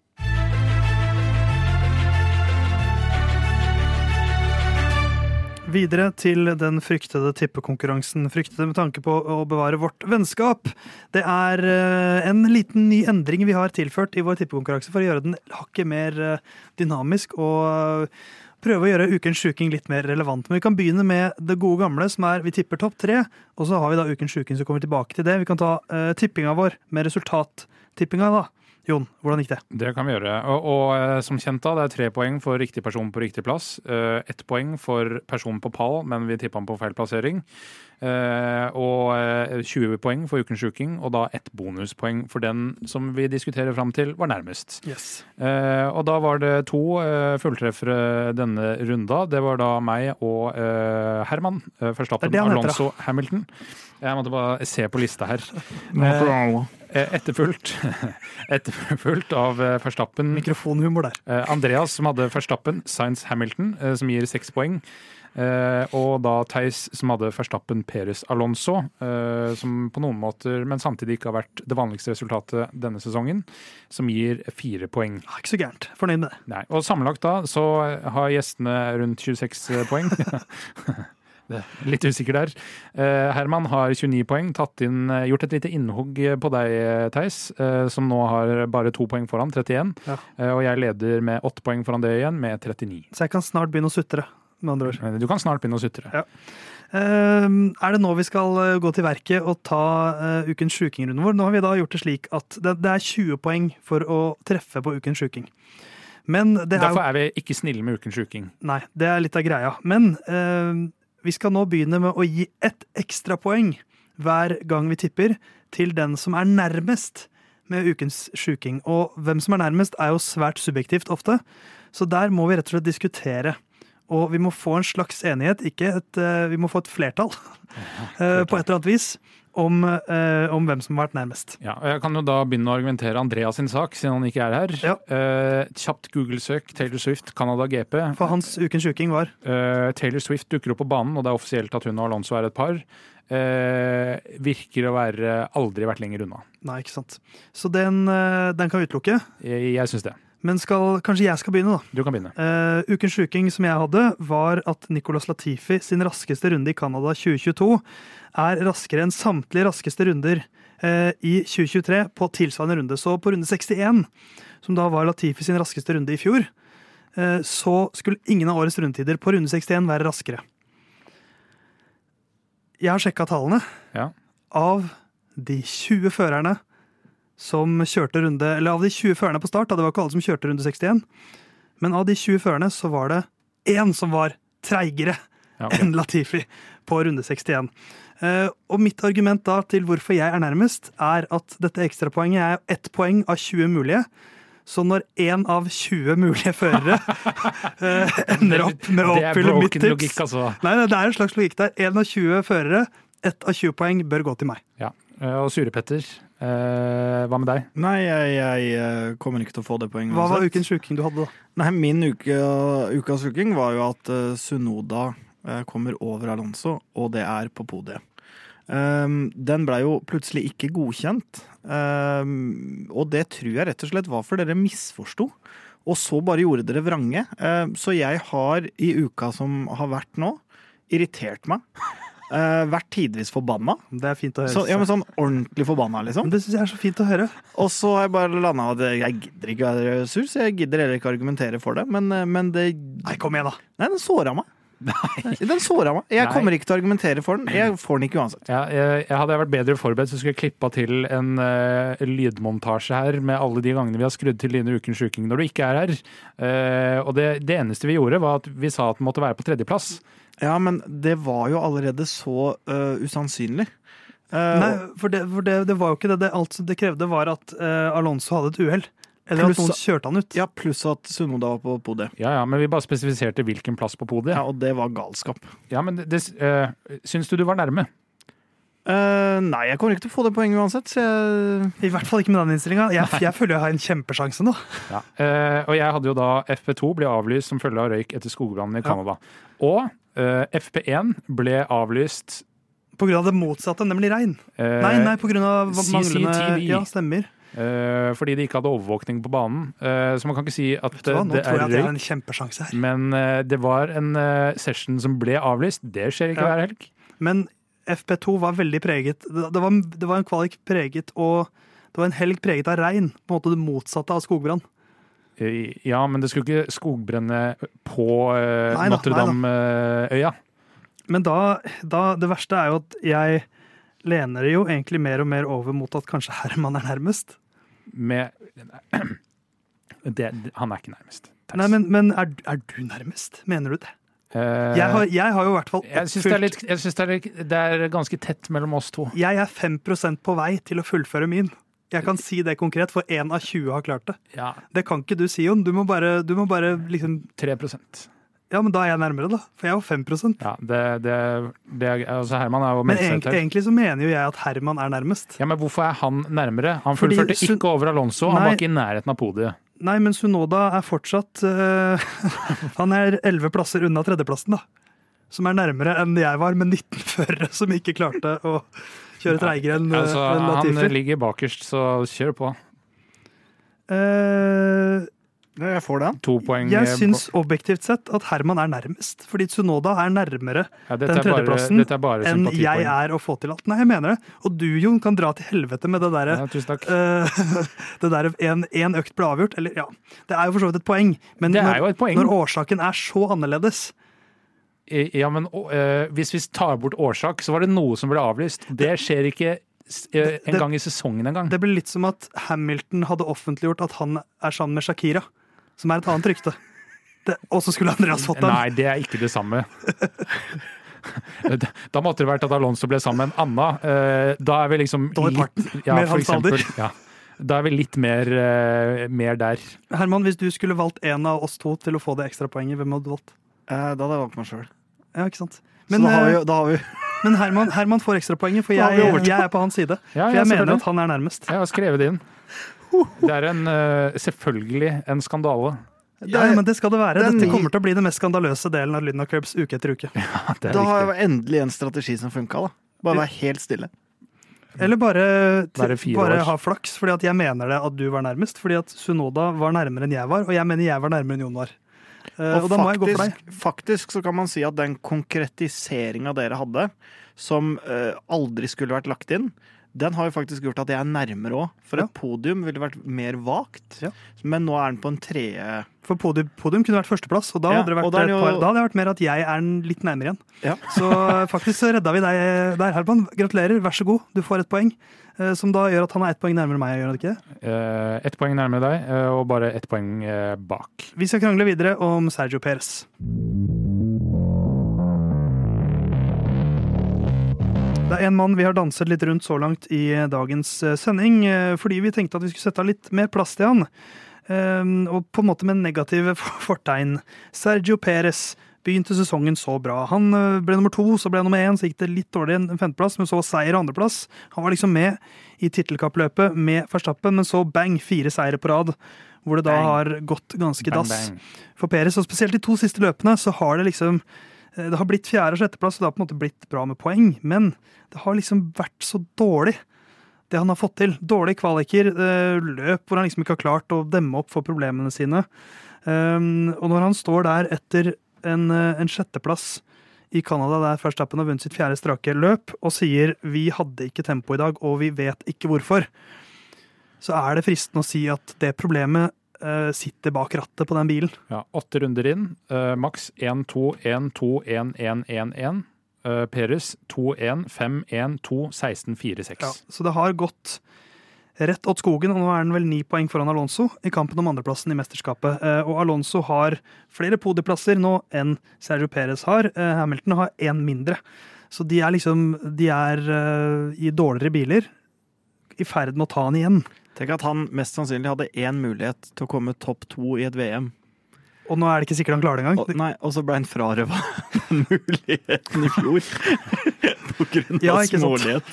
Videre til den fryktede tippekonkurransen. Fryktede med tanke på å bevare vårt vennskap. Det er eh, en liten ny endring vi har tilført i vår tippekonkurranse for å gjøre den hakket mer eh, dynamisk og eh, prøve å gjøre Ukens sjuking litt mer relevant. Men vi kan begynne med det gode gamle, som er vi tipper topp tre. Og så har vi da Ukens sjuking, som kommer tilbake til det. Vi kan ta eh, tippinga vår med resultattippinga, da. Jon, hvordan gikk det? Det kan vi gjøre. Og, og eh, som kjent, da, det er tre poeng for riktig person på riktig plass. Eh, Ett poeng for person på pall, men vi tippa han på feil plassering. Eh, og eh, 20 poeng for Ukens sjuking, og da ett bonuspoeng for den som vi diskuterer fram til var nærmest. Yes. Og da var det to fulltreffere denne runda. Det var da meg og Herman. Heter, Alonso Hamilton. Jeg måtte bare se på lista her. Eh, Etterfulgt, etterfulgt av eh, Verstappen Mikrofonhumor der. eh, Andreas, som hadde Verstappen, Science Hamilton, eh, som gir seks poeng. Uh, og da Theis, som hadde Verstappen, Peres Alonso, uh, som på noen måter, men samtidig ikke har vært det vanligste resultatet denne sesongen, som gir fire poeng. Ja, ikke så gærent. Fornøyd med det. Nei, og sammenlagt da så har gjestene rundt 26 poeng. Litt usikker der. Eh, Herman har 29 poeng, inn, eh, gjort et lite innhogg på deg, Theis, eh, som nå har bare to poeng foran, 31. Ja. Og jeg leder med åtte poeng foran det igjen, med 39. Så jeg kan snart begynne å sutre, med andre ord. Du kan snart begynne å sutre. Ja. Ehm, er det nå vi skal gå til verket og ta ukens sjukingrunde vår? Nå har vi da gjort det slik at det, er 20 poeng for å treffe på ukens sjuking. Men det er Derfor er vi ikke snille med Ukens sjuking. Nei, det er litt av greia. Men eh, vi skal nå begynne med å gi ett ekstrapoeng hver gang vi tipper til den som er nærmest med ukens sjuking. Og hvem som er nærmest, er jo svært subjektivt ofte. Så der må vi rett og slett diskutere. Og vi må få en slags enighet, ikke et eh, Vi må få et flertall, eh, på et eller annet vis, om, eh, om hvem som har vært nærmest. Ja, og Jeg kan jo da begynne å argumentere Andreas sin sak, siden han ikke er her. Ja. Eh, kjapt Google-søk Taylor Swift, Canada GP. For hans ukens uking var Eh, Taylor Swift dukker opp på banen, og det er offisielt at hun og Alonso er et par. Eh, virker å være aldri vært lenger unna. Nei, ikke sant. Så den, eh, den kan utelukke. Jeg, jeg syns det. Men skal, kanskje jeg skal begynne, da. Du kan begynne. Uh, ukens sjuking som jeg hadde, var at Nicolas Latifi sin raskeste runde i Canada 2022 er raskere enn samtlige raskeste runder eh, i 2023 på tilsvarende runde. Så på runde 61, som da var Latifi sin raskeste runde i fjor, eh, så skulle ingen av årets rundetider på runde 61 være raskere. Jeg har sjekka tallene. Ja. Av de 20 førerne som kjørte runde Eller av de 20 førerne på start, da, det var ikke alle som kjørte runde 61, men av de 20 førerne så var det én som var treigere Ja, okay. enn Latifi på runde 61. Eh, og mitt argument da til hvorfor jeg er nærmest, er at dette ekstrapoenget er ett poeng av 20 mulige. Så når én av 20 mulige førere eh, ender opp med å oppfylle mitt tips logikk, altså. Nei, nei, det er en slags logikk der. Én av 20 førere, ett av 20 poeng bør gå til meg. Ja. Eh, Og Sure-Petter, eh, hva med deg? Nei, jeg, jeg kommer ikke til å få det poenget. Hva var ukens uking du hadde, da? Nei, Min uke, ukas uking var jo at Sunoda kommer over Alonso, og det er på podiet. Um, den blei jo plutselig ikke godkjent, um, og det tror jeg rett og slett var for dere misforsto. Og så bare gjorde dere vrange. Um, så jeg har i uka som har vært nå, irritert meg. Vært tidvis forbanna. Det er fint å høre. Så, ja, men sånn ordentlig forbanna, liksom. Det syns jeg er så fint å høre. Og så har jeg bare landa at jeg gidder ikke være sur, så jeg gidder heller ikke argumentere for det. Men, eh, men det Nei, kom igjen, da. Nei, den såra meg. Den såra meg. Jeg Nei. kommer ikke til å argumentere for den. Jeg får den ikke uansett. Ja, jeg, jeg hadde jeg vært bedre forberedt, så skulle jeg klippa til en uh, lydmontasje her med alle de gangene vi har skrudd til Line Ukens sjuking når du ikke er her. Uh, og det, det eneste vi gjorde, var at vi sa at den måtte være på tredjeplass. Ja, men det var jo allerede så uh, usannsynlig. Eh, Nei, for, det, for det, det var jo ikke det. Det, alt som det krevde, var at Alonso hadde et uhell. Eller Pluss- at noen kjørte han ut. ja, pluss at Sunoda var på podiet. Ja, ja, men vi bare spesifiserte hvilken plass på podiet. Ja, og det var galskap. Ja, men det, det, eh, Syns du du var nærme? Uh, nei, jeg kommer ikke til å få det poenget uansett, så jeg I hvert fall ikke med den innstillinga. Jeg, jeg føler jeg har en kjempesjanse nå. Ja. Uh, og jeg hadde jo da FP2 ble avlyst som følge av røyk etter skogbrannen i Ja. Og uh, FP1 ble avlyst På grunn av det motsatte, nemlig regn. eh, Nei, nei, på grunn av manglende CCTV. Ja, stemmer. Eh, fordi de ikke hadde overvåkning på banen. Eh, så man kan ikke si at eh, det er det røyk. Men det var en session som ble avlyst. Det skjer ikke Ja. hver helg. Men FP2 var veldig preget Det, det, var, det var en kvalik preget og det var en helg preget av regn. På en måte det motsatte av skogbrann. Ja, men det skulle ikke skogbrenne på uh, Notre-Dame-øya. Men da, da Det verste er jo at jeg lener jo egentlig mer og mer over mot at kanskje Herman er nærmest. Med det, Han er ikke nærmest. Nei, men, men er, er du nærmest? Mener du det? Eh, Jeg har, jeg har jo i hvert fall jeg syns det, er litt- jeg synes det, er litt- det er ganske tett mellom oss to. Jeg er 5% på vei til å fullføre min. Jeg kan si det konkret, for én av 20 har klart det. Ja, Det kan ikke du si, Jon. Du må bare, du må bare liksom 3 Ja, men da er jeg nærmere, da. For jeg jo 5% Ja, det, det, det er, altså Herman er jo Men seg egentlig, så mener jo jeg at Herman er nærmest. Ja, men hvorfor er han nærmere? Han fullførte Fordi, ikke over Alonso, han var ikke i nærheten av podiet. Nei, men Sunoda er fortsatt uh, Han er elleve plasser unna tredjeplassen, da. Som er nærmere enn jeg var, med 19 førere som ikke klarte å kjøre treigere enn Altså, enn han ligger bakerst, så kjør på. Eh, Ja, Jeg får den. To poeng. jeg eh, syns objektivt sett at Herman er nærmest, fordi Tsunoda er nærmere ja, den tredjeplassen bare enn jeg er å få til alt. Nei, jeg mener det. Og du, Jon, kan dra til helvete med det derre Ja, uh. Det der en, en økt ble avgjort, eller ja, det er jo for så vidt et poeng, men når, et poeng. når årsaken er så annerledes Ja, men eh, hvis vi tar bort årsak, så var det noe som ble avlyst. Det skjer ikke en gang i sesongen engang. Det blir litt som at Hamilton hadde offentliggjort at han er sammen med Shakira, som er et annet rykte. Og så skulle Andreas fått den. Nei, det er ikke det samme. Da måtte det vært at Alonso ble sammen med en Anna. Eh, Da er vi liksom litt, ja, med for hans alder. Ja. Da er vi litt mer, eh, mer der. Herman, hvis du skulle valgt en av oss to til å få det ekstrapoenget, hvem hadde du valgt? Eh, da hadde jeg valgt meg sjøl. Ja, ikke sant? Så da har vi, da har vi men Herman, Herman får ekstrapoenget, for jeg, jeg er på hans side. Ja, For ja, jeg mener at han er nærmest. Jeg har skrevet det inn. Det er en, eh, selvfølgelig en skandale. Ja, ja, men det skal det være. det Dette kommer til å bli den mest skandaløse delen av Lyden av Curbs uke etter uke. Det er Da har jeg endelig en strategi som funka, da. Bare være helt stille. Eller bare, bare, bare ha flaks, fordi at jeg mener det at du var nærmest. Fordi at Sunoda var nærmere enn jeg var, og jeg mener jeg var nærmere enn Jon var. Eh, og, Og faktisk, faktisk så kan man si at den konkretiseringa dere hadde, som eh, aldri skulle vært lagt inn, den har jo faktisk gjort at jeg er nærmere òg. For Ja. et podium ville vært mer vagt. Ja. Men nå er den på en tredje For podium, podium kunne vært førsteplass, og da Ja, hadde, og jo- par, da hadde det vært mer at jeg er litt nærmere igjen. Ja. Så eh, faktisk så redda vi deg der, Herman. Gratulerer, vær så god. Du får et poeng. Eh, som da gjør at han er ett poeng nærmere meg, gjør han ikke det? Eh, ett poeng nærmere deg, eh, og bare ett poeng bak. Vi skal krangle videre om Sergio Perez. Det er en mann vi har danset litt rundt så langt i dagens sending, fordi vi tenkte at vi skulle sette av litt mer plass til han. Og på en måte med negative fortegn. Sergio Perez begynte sesongen så bra. Han eh, ble nummer to, så ble han nummer én, så gikk det litt dårlig en femteplass, men så seier og andreplass. Han var liksom med i tittelkappløpet med Verstappen, men så bang, fire seire på rad. Hvor det da Bang. har gått ganske Bang, dass bang. for Perez. Og spesielt de to siste løpene så har det liksom eh, Det har blitt fjerde- og sjetteplass, og det har på en måte blitt bra med poeng. Men det har liksom vært så dårlig, det han har fått til. Dårlige kvaliker, eh, løp hvor han liksom ikke har klart å demme opp for problemene sine. Um, og når han står der etter en, eh, en sjetteplass i Canada, der Verstappen har vunnet sitt fjerde strake løp, og sier 'vi hadde ikke tempo i dag, og vi vet ikke hvorfor', så er det fristende å si at det problemet eh, sitter bak rattet på den bilen. Ja, åtte runder inn. Uh, Max 1-2, 1-2, 1-1-1-1. Uh, Perez 2-1, 5-1, 2, 16, 4, 6. Ja, så det har gått rett åt skogen, og nå er han vel ni poeng foran Alonso i kampen om andreplassen i mesterskapet. Eh, Og Alonso har flere podieplasser nå enn Sergio Perez har. Eh, Hamilton har én mindre. Så de er liksom De er eh, i dårligere biler i ferd med å ta han igjen. Tenk at han mest sannsynlig hadde én mulighet til å komme topp to i et VM. Og nå er det ikke sikkert han klarer det engang. Og, nei, og så ble han frarøva muligheten i fjor. På grunn av Ja, smålighet.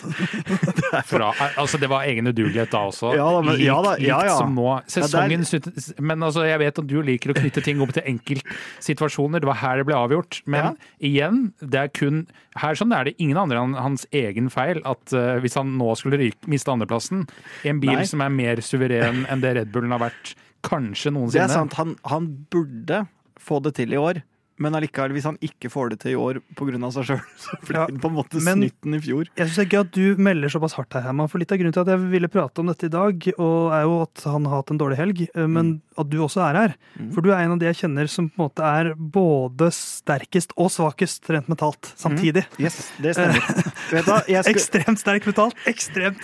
Fra, altså det var egen udugelighet da også. Ja da, men- likt, ja da, ja, likt ja. som nå. Sesongen, Ja, slutt- men altså, jeg vet at du liker å knytte ting opp til enkeltsituasjoner. Det var her det ble avgjort. Men igjen, det er kun her sånn er det ingen andre enn hans egen feil at uh, hvis han nå skulle ryke, miste andreplassen i en bil Nei. som er mer suveren enn det Red Bullen har vært kanskje noensinne. Det er sant, han, han burde få det til i år. Men allikevel, hvis han ikke får det til i år pga. seg sjøl, så blir Ja, det på en måte snytten i fjor. Jeg synes det er gøy at du melder såpass hardt her, Herman. For litt av grunnen til at jeg ville prate om dette i dag, og er jo at han har hatt en dårlig helg, men men at du også er her. Mm. For du er en av de jeg kjenner som på en måte er både sterkest og svakest rent mentalt samtidig. Yes, det stemmer. Ekstremt sterk mentalt. Ekstremt.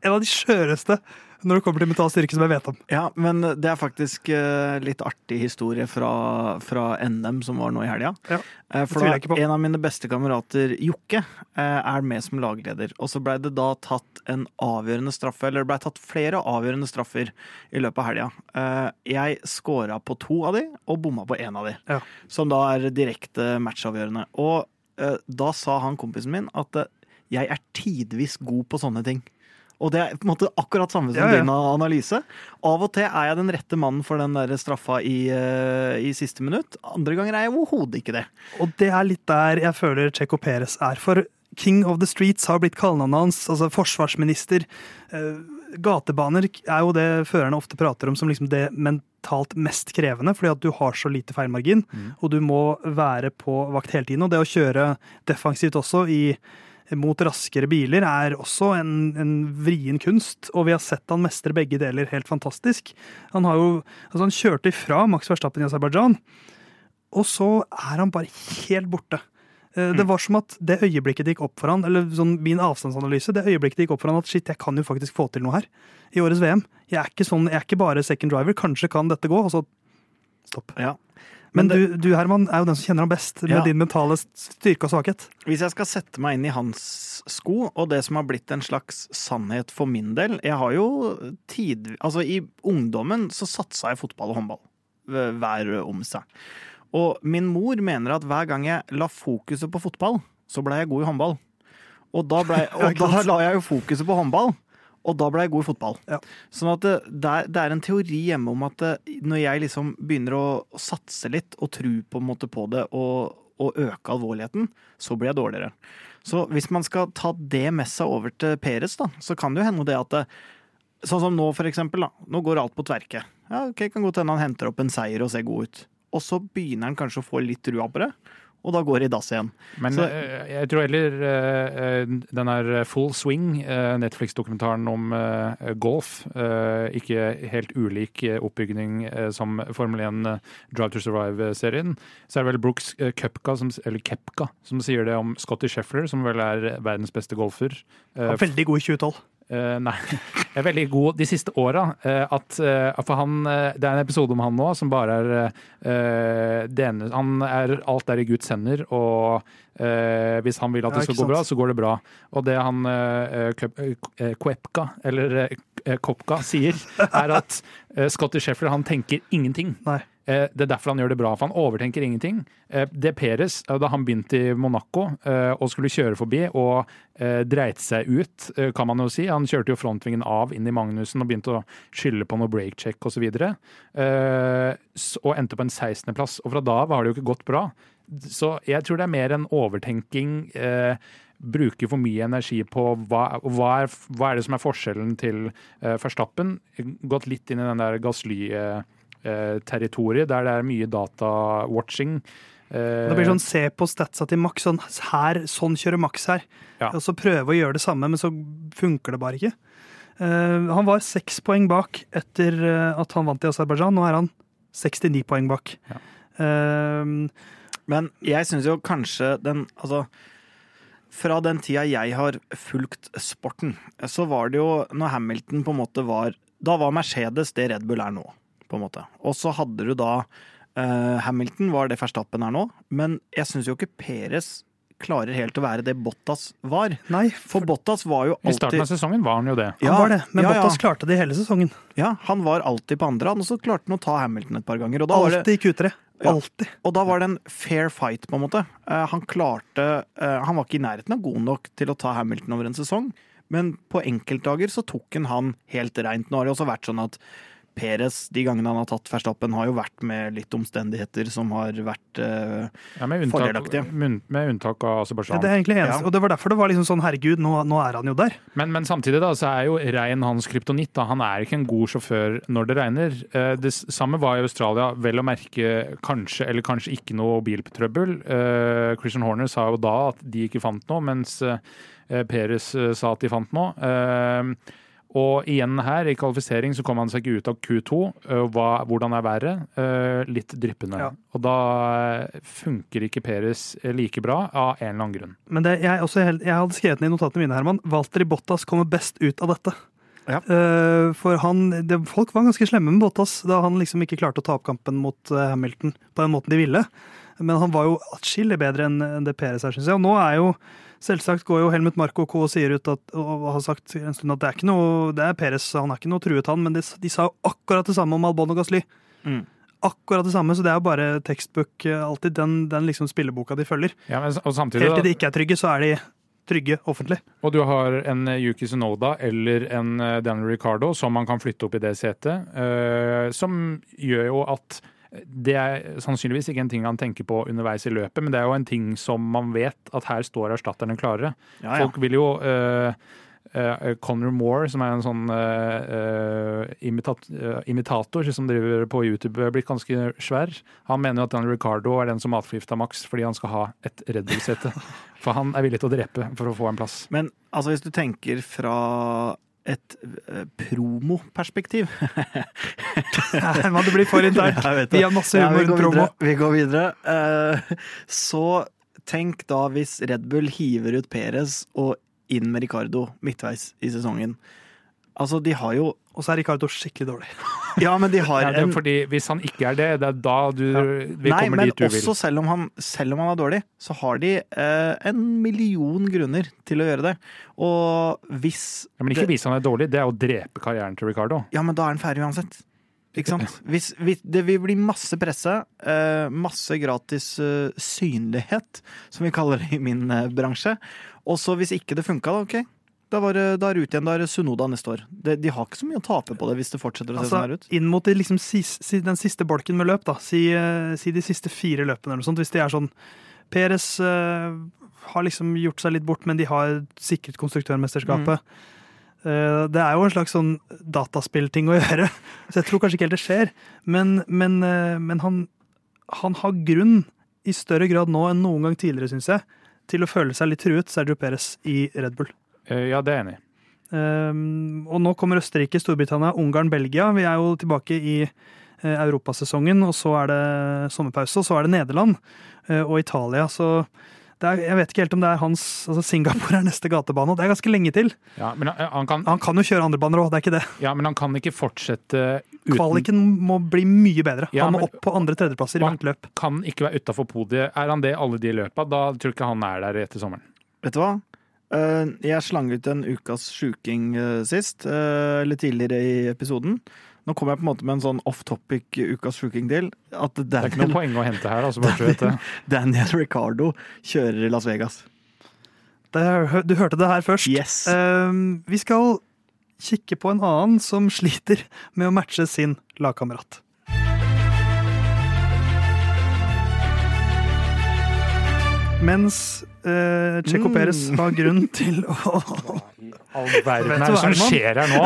En av de skjøreste når det kommer til mental styrke som jeg vet om. ja, men det er faktisk eh, litt artig historie fra, fra NM som var nå i helga. Ja, Eh, for da, en av mine beste kamerater, Jokke, eh, er med som lagleder. Og så blei det da tatt en avgjørende straffe, eller det blei tatt flere avgjørende straffer i løpet av helga. Jeg scora på to av de, og bomma på én av de. Ja. Som da er direkte matchavgjørende. Og da sa han kompisen min at jeg er tidvis god på sånne ting. Og det er på en måte akkurat samme som Ja, ja. din analyse. Av og til er jeg den rette mannen for den der straffa i, eh, i siste minutt. Andre ganger er jeg overhodet ikke det. Og det er litt der jeg føler Checo Perez er. For King of the Streets har blitt kallenavnet hans. Altså forsvarsminister. Eh, gatebaner er jo det førerne ofte prater om som liksom det mentalt mest krevende, fordi at du har så lite feilmargin, og du må være på vakt hele tiden. Og det å kjøre defensivt også i mot raskere biler er også en, en vrien kunst, og vi har sett han mestre begge deler helt fantastisk. Han har jo, altså han kjørte ifra Max Verstappen i Aserbajdsjan, og så er han bare helt borte. Eh, Det var som at det øyeblikket det gikk opp for han, eller sånn min avstandsanalyse, det øyeblikket det gikk opp for han at shit, jeg kan jo faktisk få til noe her i årets VM. Jeg er ikke, sånn, jeg er ikke bare second driver, kanskje kan dette gå, og så stopp. Ja. Men, Men det- du, du Herman, er jo den som kjenner ham best, med Ja. din mentale styrke og svakhet. Hvis jeg skal sette meg inn i hans sko, og det som har blitt en slags sannhet for min del Jeg har jo tid Altså, i ungdommen så satsa jeg fotball og håndball hver- om seg. Og min mor mener at hver gang jeg la fokuset på fotball, så ble jeg god i håndball. Og da, ble, og da la jeg jo fokuset på håndball, og da ble jeg god i fotball. Ja. Sånn at det, det, er, en teori hjemme om at når jeg liksom begynner å, satse litt og tro på, en måte på det og, og øke alvorligheten, så blir jeg dårligere. Så hvis man skal ta det med seg over til Peres, da, så kan det jo hende det at det, Sånn som nå, for eksempel. Da. Nå går alt på tverke. Ja, ok, Kan godt hende han henter opp en seier og ser god ut. Og så begynner han kanskje å få litt trua på det, og da går det i dass igjen. Men Så- eh, jeg tror heller eh, den er Full Swing, eh, Netflix-dokumentaren om eh, golf, eh, ikke helt ulik eh, oppbygning eh, som Formel 1 eh, Drive to Survive-serien, så er det vel Brooks Kepka som, eller Kepka, som sier det om Scotty Scheffler, som vel er verdens beste golfer. Eh, veldig god i 2012. eh, Nei, er veldig god de siste åra. Uh, at For han eh, Det er en episode om han nå som bare er det ene Han er Alt er i Guds hender, og hvis han vil at Ja, det skal gå bra, så går det bra. Og det han eh, eller Kopka, sier, er at Scotty Sheffield han tenker ingenting. Nei. Eh, Det er derfor han gjør det bra, for han overtenker ingenting. Eh, Det Peres, eh, da han begynte i Monaco og skulle kjøre forbi og dreit seg ut, kan man jo si. Han kjørte jo frontvingen av inn i Magnussen og begynte å skylde på noe breakcheck osv. Og endte på en 16.-plass. Og fra da av har det jo ikke gått bra. Så jeg tror det er mer en overtenking. Bruker for mye energi på hva, hva, er, hva er det som er forskjellen til eh, Verstappen. Gått litt inn i den der Gasly-territoriet, der det er mye data-watching. Det blir sånn se på statsa til Max. Sånn, her, sånn kjører Max her. Ja. Og så prøve å gjøre det samme, men så funker det bare ikke. Eh, han var seks poeng bak etter eh, at han vant i Aserbajdsjan. Nå er han 69 poeng bak. Ja. Um, Men jeg syns jo kanskje den Altså, fra den tida jeg har fulgt sporten, så var det jo når Hamilton på en måte var Da var Mercedes det Red Bull er nå, på en måte. Og så hadde du da uh, Hamilton var det Verstappen er nå, men jeg syns jo ikke Peres klarer helt å være det Bottas var. nei, For Bottas var jo alltid I starten av sesongen var han jo det. han Ja, var det. Men ja, ja. Bottas klarte det hele sesongen. Ja, han var alltid på andre, og så klarte han å ta Hamilton et par ganger. Og da var det Alltid i Q3. Ja. Alltid. Og da var det en fair fight, på en måte. Uh, han klarte uh, Han var ikke i nærheten av god nok til å ta Hamilton over en sesong, men på enkeltdager så tok han han helt reint. Nå har det også vært sånn at Perez, de gangene han har tatt Verstappen, har jo vært med litt omstendigheter som har vært eh, Ja, med, unntak, Fordelaktige. med unntak av Ja, Aserbajdsjan. det er egentlig eneste. Ja. Og det var derfor det var liksom sånn herregud, nå, nå er han jo der. Men, men samtidig da, så er jo rein hans kryptonitt. da. Han er ikke en god sjåfør når det regner. Eh, Det samme var i Australia. Vel å merke kanskje eller kanskje ikke noe biltrøbbel. Eh, Christian Horner sa jo da at de ikke fant noe, mens eh, Peres eh, sa at de fant noe. Og igjen her, i kvalifisering, så kom han seg ikke ut av Q2. Eh, Hva, hvordan er været? Eh, litt dryppende. Ja. Og da eh, funker ikke Peres like bra, av en eller annen grunn. Men det, jeg, også jeg hadde skrevet ned i notatene mine, Herman. Walter Bottas kommer best ut av dette. Ja. Eh, for han, det, folk var ganske slemme med Bottas da han liksom ikke klarte å ta opp kampen mot Hamilton på den måten de ville. Men han var jo atskillig bedre enn det Peres er, syns jeg. Og nå er jo Selvsagt går jo Helmut Marko K og sier ut at, og har sagt en stund at det er ikke noe, det er Peres, han er ikke noe truet, han. Men de, de sa jo akkurat det samme om Albon og Gasly. Mm. Akkurat det samme, så det er jo bare tekstbook eh, alltid. Den, den liksom spilleboka de følger. Ja, men, samtidig Helt til de ikke er trygge, så er de trygge offentlig. Og du har en eh, Yuki Sunoda eller en eh, Daniel Ricardo som man kan flytte opp i det setet. uh, som gjør jo at det er sannsynligvis ikke en ting han tenker på underveis i løpet, men det er jo en ting som man vet at her står erstatterne klarere. Ja, ja. Folk vil jo eh, eh, Conor Moore, som er en sånn eh, imitat, imitator som driver på YouTube, er blitt ganske svær. Han mener jo at Daniel Ricardo er den som matforgifta Max fordi han skal ha et Red Bull-sete. For han er villig til å drepe for å få en plass. Men altså, hvis du tenker fra et eh, promoperspektiv men det blir for internt. Vi har masse Ja, vi humor går promo. videre. Vi går videre. Eh, Så tenk da hvis Red Bull hiver ut Perez og inn med Ricardo midtveis i sesongen. Altså, de har jo Og så er Ricardo skikkelig dårlig. Ja, men de har Ja, det er en fordi Hvis han ikke er det, det er da du, vi Nei, kommer men dit du også selv om, han, selv om han er dårlig, så har de eh, en million grunner til å gjøre det. Og hvis Ja, men ikke det, vis han er dårlig, det er å drepe karrieren til Ricardo. Ja, men da er han ferdig uansett. Ikke sant? Hvis, hvis, det vil bli masse presse, eh, masse gratis eh, synlighet, som vi kaller det i min eh, bransje. Og så hvis ikke det funka, da, ok. Da, var det, da er ut igjen. Da er Sunoda neste år. De, de har ikke så mye å tape på det hvis det fortsetter å se sånn her Altså, ut. inn mot de liksom si, si, den siste bolken med løp, da. Si, eh, si de siste fire løpene eller noe sånt. Hvis de er sånn Peres uh, har liksom gjort seg litt bort, men de har sikret konstruktørmesterskapet. Eh, det er jo en slags sånn dataspillting å gjøre, så jeg tror kanskje ikke helt det skjer. Men, men, uh, men han, han har grunn, i større grad nå enn noen gang tidligere, syns jeg, til å føle seg litt truet, Sergio Perez, i Red Bull. Eh, Ja, det er jeg enig i. Um, og nå kommer Østerrike, Storbritannia, Ungarn, Belgia. Vi er jo tilbake i uh, europasesongen, og så er det sommerpause, og så er det Nederland uh, og Italia. Så det er, jeg vet ikke helt om det er hans altså Singapore er neste gatebane, og det er ganske lenge til. Ja, men han, han kan, Han kan jo kjøre andre baner òg, det er ikke det. ja, men han kan ikke fortsette uten Kvaliken må bli mye bedre. Ja, han må men- opp på andre-tredjeplasser i hvert løp. Kan ikke være utafor podiet. Er han det alle de løpa, da tror jeg ikke han er der etter sommeren. Vet du hva? Eh, Jeg slang ut en ukas sjuking eh, sist, eh, eller tidligere i episoden. Nå kommer jeg på en måte med en sånn off topic ukas sjuking til. Det er ikke noe poeng å hente her. altså det. Daniel Ricardo kjører i Las Vegas. Det, du hørte det her først. Yes! Ehm, vi skal kikke på en annen som sliter med å matche sin lagkamerat. Mens uh, Checo Mm. Perez har grunn til å All verden er det som skjer her nå.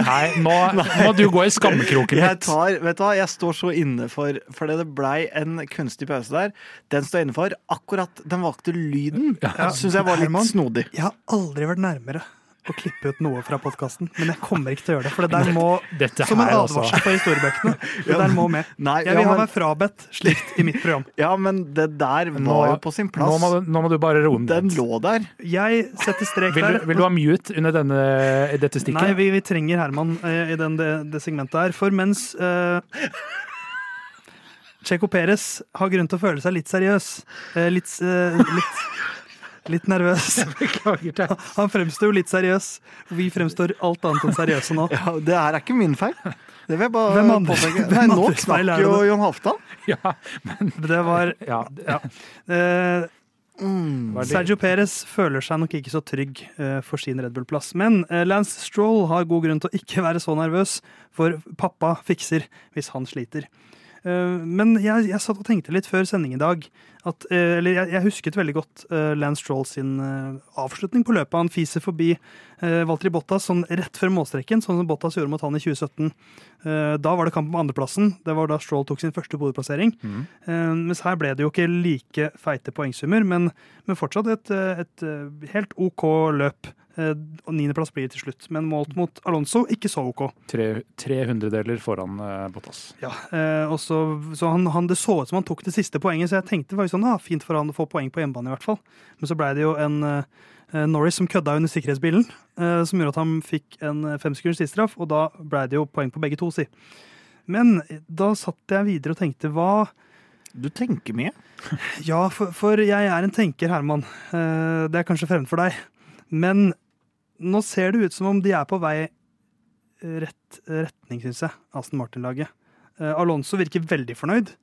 Nei, nå, nå må du gå i skammekroken Jeg litt. tar, vet du hva, jeg står så inne for For det blei en kunstig pause der. Den står jeg inne for. Akkurat den valgte lyden Ja. syns jeg var litt snodig. Jeg har aldri vært nærmere å klippe ut noe fra podkasten, men jeg kommer ikke til å gjøre det. For det der må, Dette som en altså. advarsel for historiebøkene, det der må med. Nei, Jeg ja, men, ha meg frabedt slikt i mitt program. ja, men det der var Nå- jo på sin Nå plass. må, nå må du bare roe Den lå der. Jeg setter strek Vil, der. vil du ha mute under denne, dette Nei, stikket? vi, vi trenger Herman eh, i den, det, det segmentet her. For mens uh, Checo Perez har grunn til å føle seg litt seriøs, eh, litt, litt, litt nervøs. Han fremstår jo litt seriøs. Vi fremstår alt annet enn seriøse nå. Ja, det her er ikke min feil. Det vil jeg bare Hvem andre- påpeke. Nei, nå er det jo John Halvdan. Ja, Det var ja, ja. Eh, Mm. Sergio Perez føler seg nok ikke så trygg eh, for sin Red Bull-plass. Men eh, Lance Stroll har god grunn til å ikke være så nervøs, for pappa fikser hvis han sliter. Eh, men jeg, jeg satt og tenkte litt før sending i dag at eh, Eller jeg, jeg husket veldig godt eh, Lance Stroll sin avslutning på løpet. Han fiser forbi Valtteri Bottas sånn rett før målstreken, sånn som Bottas gjorde mot han i 2017. Eh, da var det kamp om andreplassen. Det var da Stroll tok sin første hovedplassering. Eh, mens her ble det jo ikke like feite poengsummer, men, men fortsatt et, et helt OK løp. Eh, Og niendeplass blir det til slutt, men målt mot Alonso ikke så OK. tre, tre hundredeler foran uh, Bottas. Ja, eh, og så, så han, han, Det så ut som han tok det siste poenget, så jeg tenkte faktisk sånn, ah, fint for han å få poeng på hjemmebane. i hvert fall. Men så ble det jo en eh, Norris som kødda under sikkerhetsbilen, eh, som gjorde at han fikk en eh, femsekunders tidsstraff, og da ble det jo poeng på begge to, si. Men da satt jeg videre og tenkte hva Du tenker mye. Ja, for, for jeg er en tenker, Herman. Eh, Det er kanskje fremmed for deg. Men nå ser det ut som om de er på vei rett retning, syns jeg, Aston Martin-laget. Eh, Alonso virker veldig fornøyd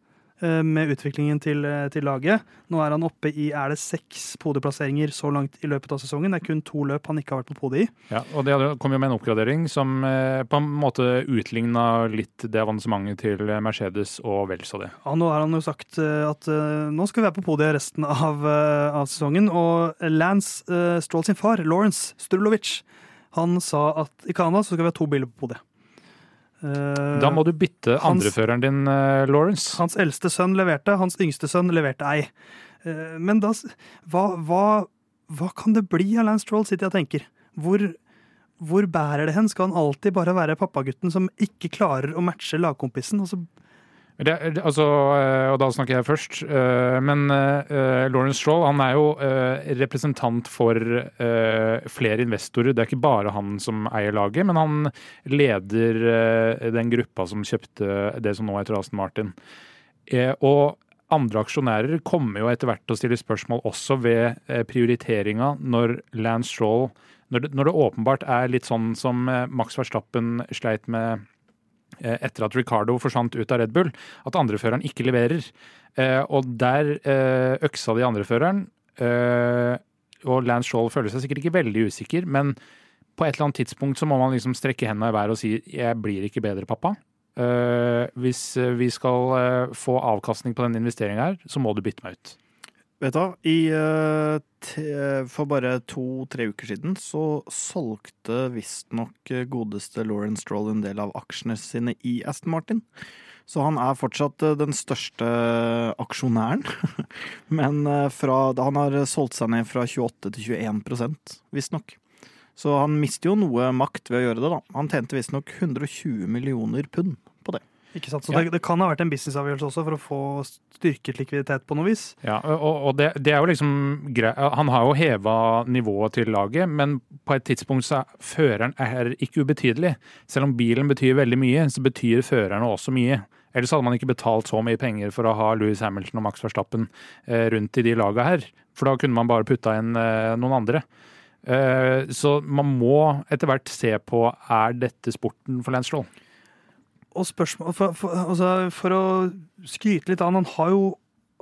med utviklingen til, eh, til laget. Nå er han oppe i er det seks podieplasseringer så langt i løpet av sesongen. Det er kun to løp han ikke har vært på podiet i. Ja, og det kom jo med en oppgradering som eh, på en måte utligna litt det avansementet til Mercedes og vel så det. Ja, nå har han jo sagt eh, at eh, nå skal vi være på podiet resten av, eh, av sesongen. Og Lance Stroll sin far, Lawrence Strulovic, han sa at i Canada så skal vi ha to biler på podiet. Eh, Da må du bytte andreføreren din, eh, Lawrence. Hans eldste sønn leverte, hans yngste sønn leverte ei. Eh, Men da hva, hva, hva kan det bli av Lance Troll, sitter jeg og tenker. Hvor, hvor bærer det hen? Skal han alltid bare være pappagutten som ikke klarer å matche lagkompisen? Altså, Det, altså, eh, og da snakker jeg først. eh, Men eh, Lawrence Stroll han er jo representant for flere investorer. Det er ikke bare han som eier laget, men han leder den gruppa som kjøpte det som nå heter Aston Martin. Og andre aksjonærer kommer jo etter hvert til å stille spørsmål også ved prioriteringa når Lance Stroll når det, når det åpenbart er litt sånn som Max Verstappen sleit med etter at Ricardo forsvant ut av Red Bull, at andreføreren ikke leverer. Eh, og der eh, øksa de andreføreren. Eh, og Lance Shaw føler seg sikkert ikke veldig usikker, men på et eller annet tidspunkt så må man liksom strekke hendene i været og si 'jeg blir ikke bedre, pappa'. Eh, hvis eh, vi skal eh, få avkastning på den investeringa her, så må du bytte meg ut. Vet du I, eh, for bare to-tre uker siden så solgte visstnok eh, godeste Lauren Stroll en del av aksjene sine i Aston Martin. Så han er fortsatt eh, den største aksjonæren. Men eh, fra, han har solgt seg ned fra 28 til 21% visstnok. Så han mister jo noe makt ved å gjøre det, da. Han tjente visstnok 120 millioner pund. Ikke sant? Så Ja. det, det kan ha vært en businessavgjørelse også for å få styrket likviditet på noe vis. Ja, og, og det, det er jo liksom Han har jo heva nivået til laget, men på et tidspunkt så er føreren er ikke ubetydelig. Selv om bilen betyr veldig mye, så betyr førerne også mye. Ellers hadde man ikke betalt så mye penger for å ha Louis Hamilton og Max Verstappen eh, rundt i de laga her. For da kunne man bare putta inn eh, noen andre. Eh, så man må etter hvert se på er dette sporten for Lance Stroll. Og spørsmål, for, for, altså, for å skryte litt av han, har jo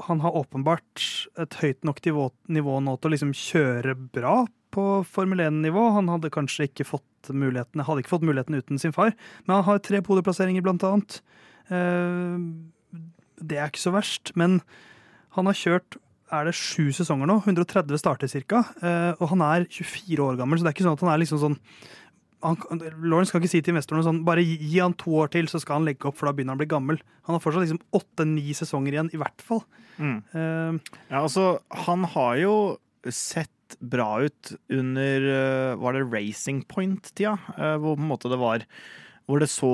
han har åpenbart et høyt nok nivå, nå til å liksom kjøre bra på Formel 1-nivå. Han hadde kanskje ikke fått muligheten, hadde ikke fått muligheten uten sin far, men han har tre podieplasseringer, blant annet. Eh, det er ikke så verst, men han har kjørt er det sju sesonger nå, 130 starter ca. Og han er 24 år gammel, så det er ikke sånn at han er liksom sånn han, Lawrence kan ikke si til investorene sånn bare gi, gi han to år til, så skal han legge opp, for da begynner han å bli gammel. Han har fortsatt liksom åtte-ni sesonger igjen, i hvert fall. Mm. Uh, Ja, altså, han har jo sett bra ut under eh, Var det Racing Point-tida? Eh, Hvor på en måte det var Hvor det så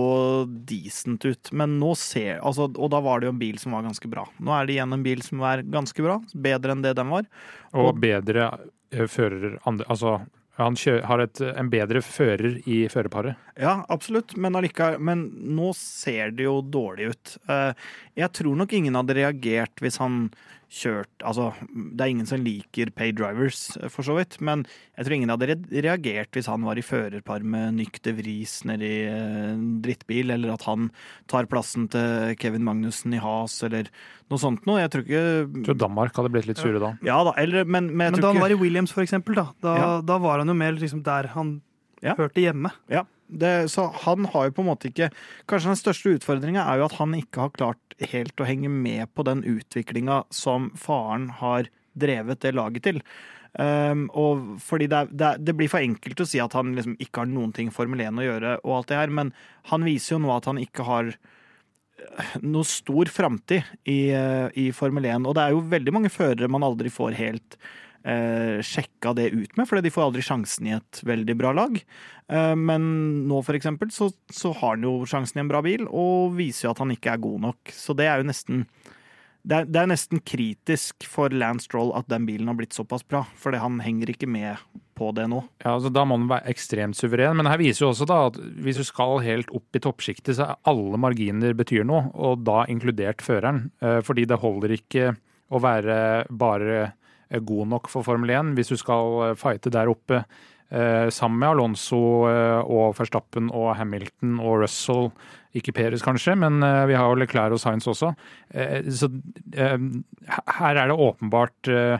decent ut. Men nå ser altså, Og da var det jo en bil som var ganske bra. Nå er det igjen en bil som er ganske bra. Bedre enn det den var. Og bedre eh, fører andre Altså, han har et, en bedre fører i førerparet. Ja, absolutt, men, allikevel, men nå ser det jo dårlig ut. Eh, Jeg tror nok ingen hadde reagert hvis han kjørt Altså, det er ingen som liker pay drivers, eh, for så vidt, men jeg tror ingen hadde reagert hvis han var i førerpar med Nyk de Vries nedi en drittbil, eller at han tar plassen til Kevin Magnussen i Has, eller noe sånt noe. Jeg tror ikke Jeg tror Danmark hadde blitt litt sure da. Ja da, eller Men, men jeg men da han var i Williams, for eksempel, da, da, Ja. da var han jo mer liksom der han Ja. hørte hjemme. Ja, det, så han har jo på en måte ikke Kanskje den største utfordringa er jo at han ikke har klart helt å henge med på den utviklinga som faren har drevet det laget til. Um, og fordi det, er, det, er, det blir for enkelt å si at han liksom ikke har noen ting Formel 1 å gjøre, og alt det her, men han viser jo nå at han ikke har eh, noe stor framtid i, eh, i Formel 1. Og det er jo veldig mange førere man aldri får helt sjekka det ut med, for de får aldri sjansen i et veldig bra lag. Eh, men nå for eksempel så, så har han jo sjansen i en bra bil, og viser jo at han ikke er god nok. Så det er jo nesten det er, det er nesten kritisk for Lance Stroll at den bilen har blitt såpass bra, fordi han henger ikke med på det nå. Ja, altså Da må han være ekstremt suveren. Men her viser jo også da at hvis du skal helt opp i toppsjiktet, så er alle marginer betyr noe, og da inkludert føreren. Eh, Fordi det holder ikke å være bare eh, god nok for Formel 1 hvis du skal eh, fighte der oppe. eh, Sammen med Alonso eh, og Verstappen og Hamilton og Russell. Ikke Peres kanskje, men eh, vi har jo Leclerc og Sainz også. Eh, Så eh, her er det åpenbart eh, eh,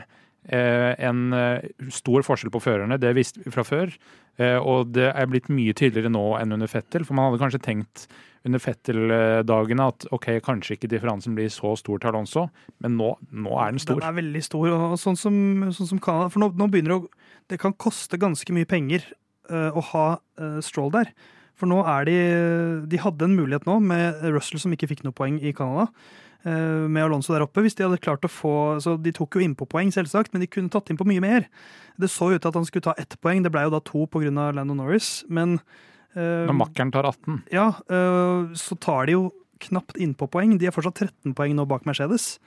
en eh, stor forskjell på førerne. Det visste vi fra før. Eh, Og det er blitt mye tydeligere nå enn under Fettel. For man hadde kanskje tenkt under Fettel-dagene at ok, kanskje ikke differansen blir så stor til Alonso, men nå, nå er den stor. Den er veldig stor. og sånn som, sånn som Canada, For nå, nå begynner det å Det kan koste ganske mye penger uh, å ha uh, Stroll der. For nå er de De hadde en mulighet nå med Russell som ikke fikk noe poeng i Canada. eh, Med Alonso der oppe. Hvis de hadde klart å få Så de tok jo innpå poeng, selvsagt, men de kunne tatt inn på mye mer. Det så ut til at han skulle ta ett poeng. Det ble jo da to pga. Landon Norris, men eh, Når makkeren tar 18. ja, øh, så tar de jo knapt innpå poeng. De er fortsatt 13 poeng nå bak Mercedes.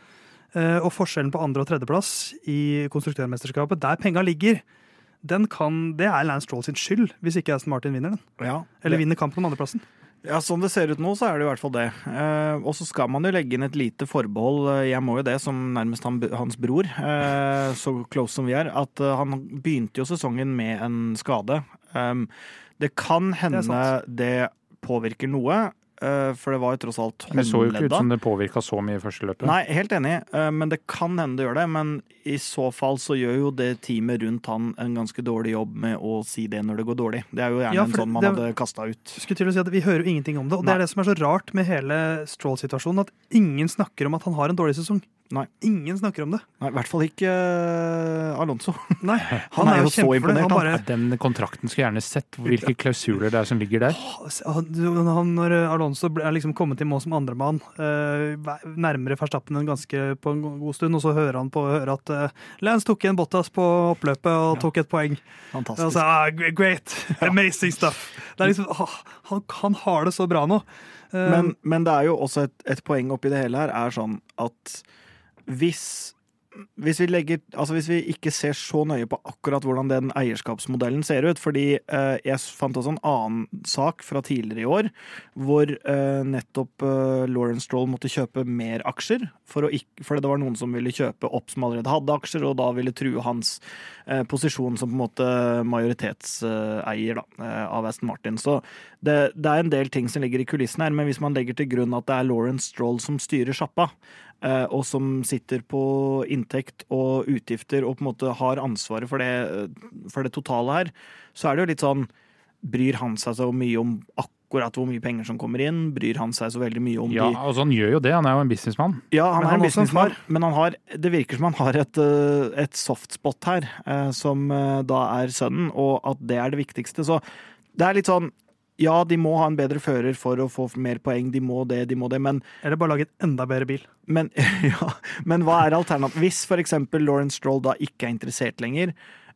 Eh, Og forskjellen på andre- og tredjeplass i konstruktørmesterskapet, der penga ligger, kan, det er Lance Stroll sin skyld, hvis ikke Aston Martin vinner den. Ja, Eller vinner kampen om andreplassen. Ja, Sånn det ser ut nå, så er det i hvert fall det. Eh, og så skal man jo legge inn et lite forbehold. Eh, Jeg må jo det som nærmest han, hans bror, eh, så close som vi er. At eh, han begynte jo sesongen med en skade. Eh, det kan hende det, det, påvirker noe, for det var jo tross alt Det så jo ikke ut som det påvirka så mye i første løpet. Nei, helt enig, eh, men det kan hende det gjør det. Men i så fall så gjør jo det teamet rundt han en ganske dårlig jobb med å si det når det går dårlig. Det er jo gjerne Ja, en sånn man det- hadde kasta ut. Skulle til å si at Vi hører jo ingenting om det, og det er det som er så rart med hele Stroll-situasjonen. At ingen snakker om at han har en dårlig sesong. Nei. Ingen snakker om det. Nei, I hvert fall ikke uh, Alonso. Nei, Han er jo så imponert, Han han. bare, Den kontrakten skulle jeg gjerne sett. Hvilke klausuler det er som ligger der. han, han, når Alonso er liksom kommet i mål som andremann, uh, nærmere Verstappen enn ganske på en god stund, og så hører han på hører at uh, Lance tok igjen Bottas på oppløpet og tok et poeng. Fantastisk. Altså, ah, great! Amazing stuff! Det er liksom, ah, han, han har det så bra nå. Eh, Men, men det er jo også et, et poeng oppi det hele her, er sånn at hvis hvis vi, legger, altså hvis vi ikke ser så nøye på akkurat hvordan den eierskapsmodellen ser ut Fordi eh, jeg fant også en annen sak fra tidligere i år hvor eh, nettopp eh, Lauren Stroll måtte kjøpe mer aksjer. For ikke, fordi det var noen som ville kjøpe opp som allerede hadde aksjer, og da ville true hans eh, posisjon som på en måte majoritetseier da, eh, av Aston Martin. Så det, det er en del ting som ligger i kulissen her, men hvis man legger til grunn at det er Lauren Stroll som styrer sjappa, og som sitter på inntekt og utgifter og på en måte har ansvaret for det, for det totale her, så er det jo litt sånn Bryr han seg så mye om akkurat hvor mye penger som kommer inn? Bryr han seg så veldig mye om Ja, de altså Han gjør jo det, han er jo en businessmann. ja, han Men er en businessmann, men han har, det virker som han har et, eh, et softspot her, eh, som eh, da er sønnen, og at det er det viktigste. Så det er litt sånn Ja, de må ha en bedre fører for å få mer poeng, de må det, de må det, men, Eller bare lage et enda bedre bil. men, ja, men hva er alternativet? Hvis for eksempel Lawrence Stroll da ikke er interessert lenger,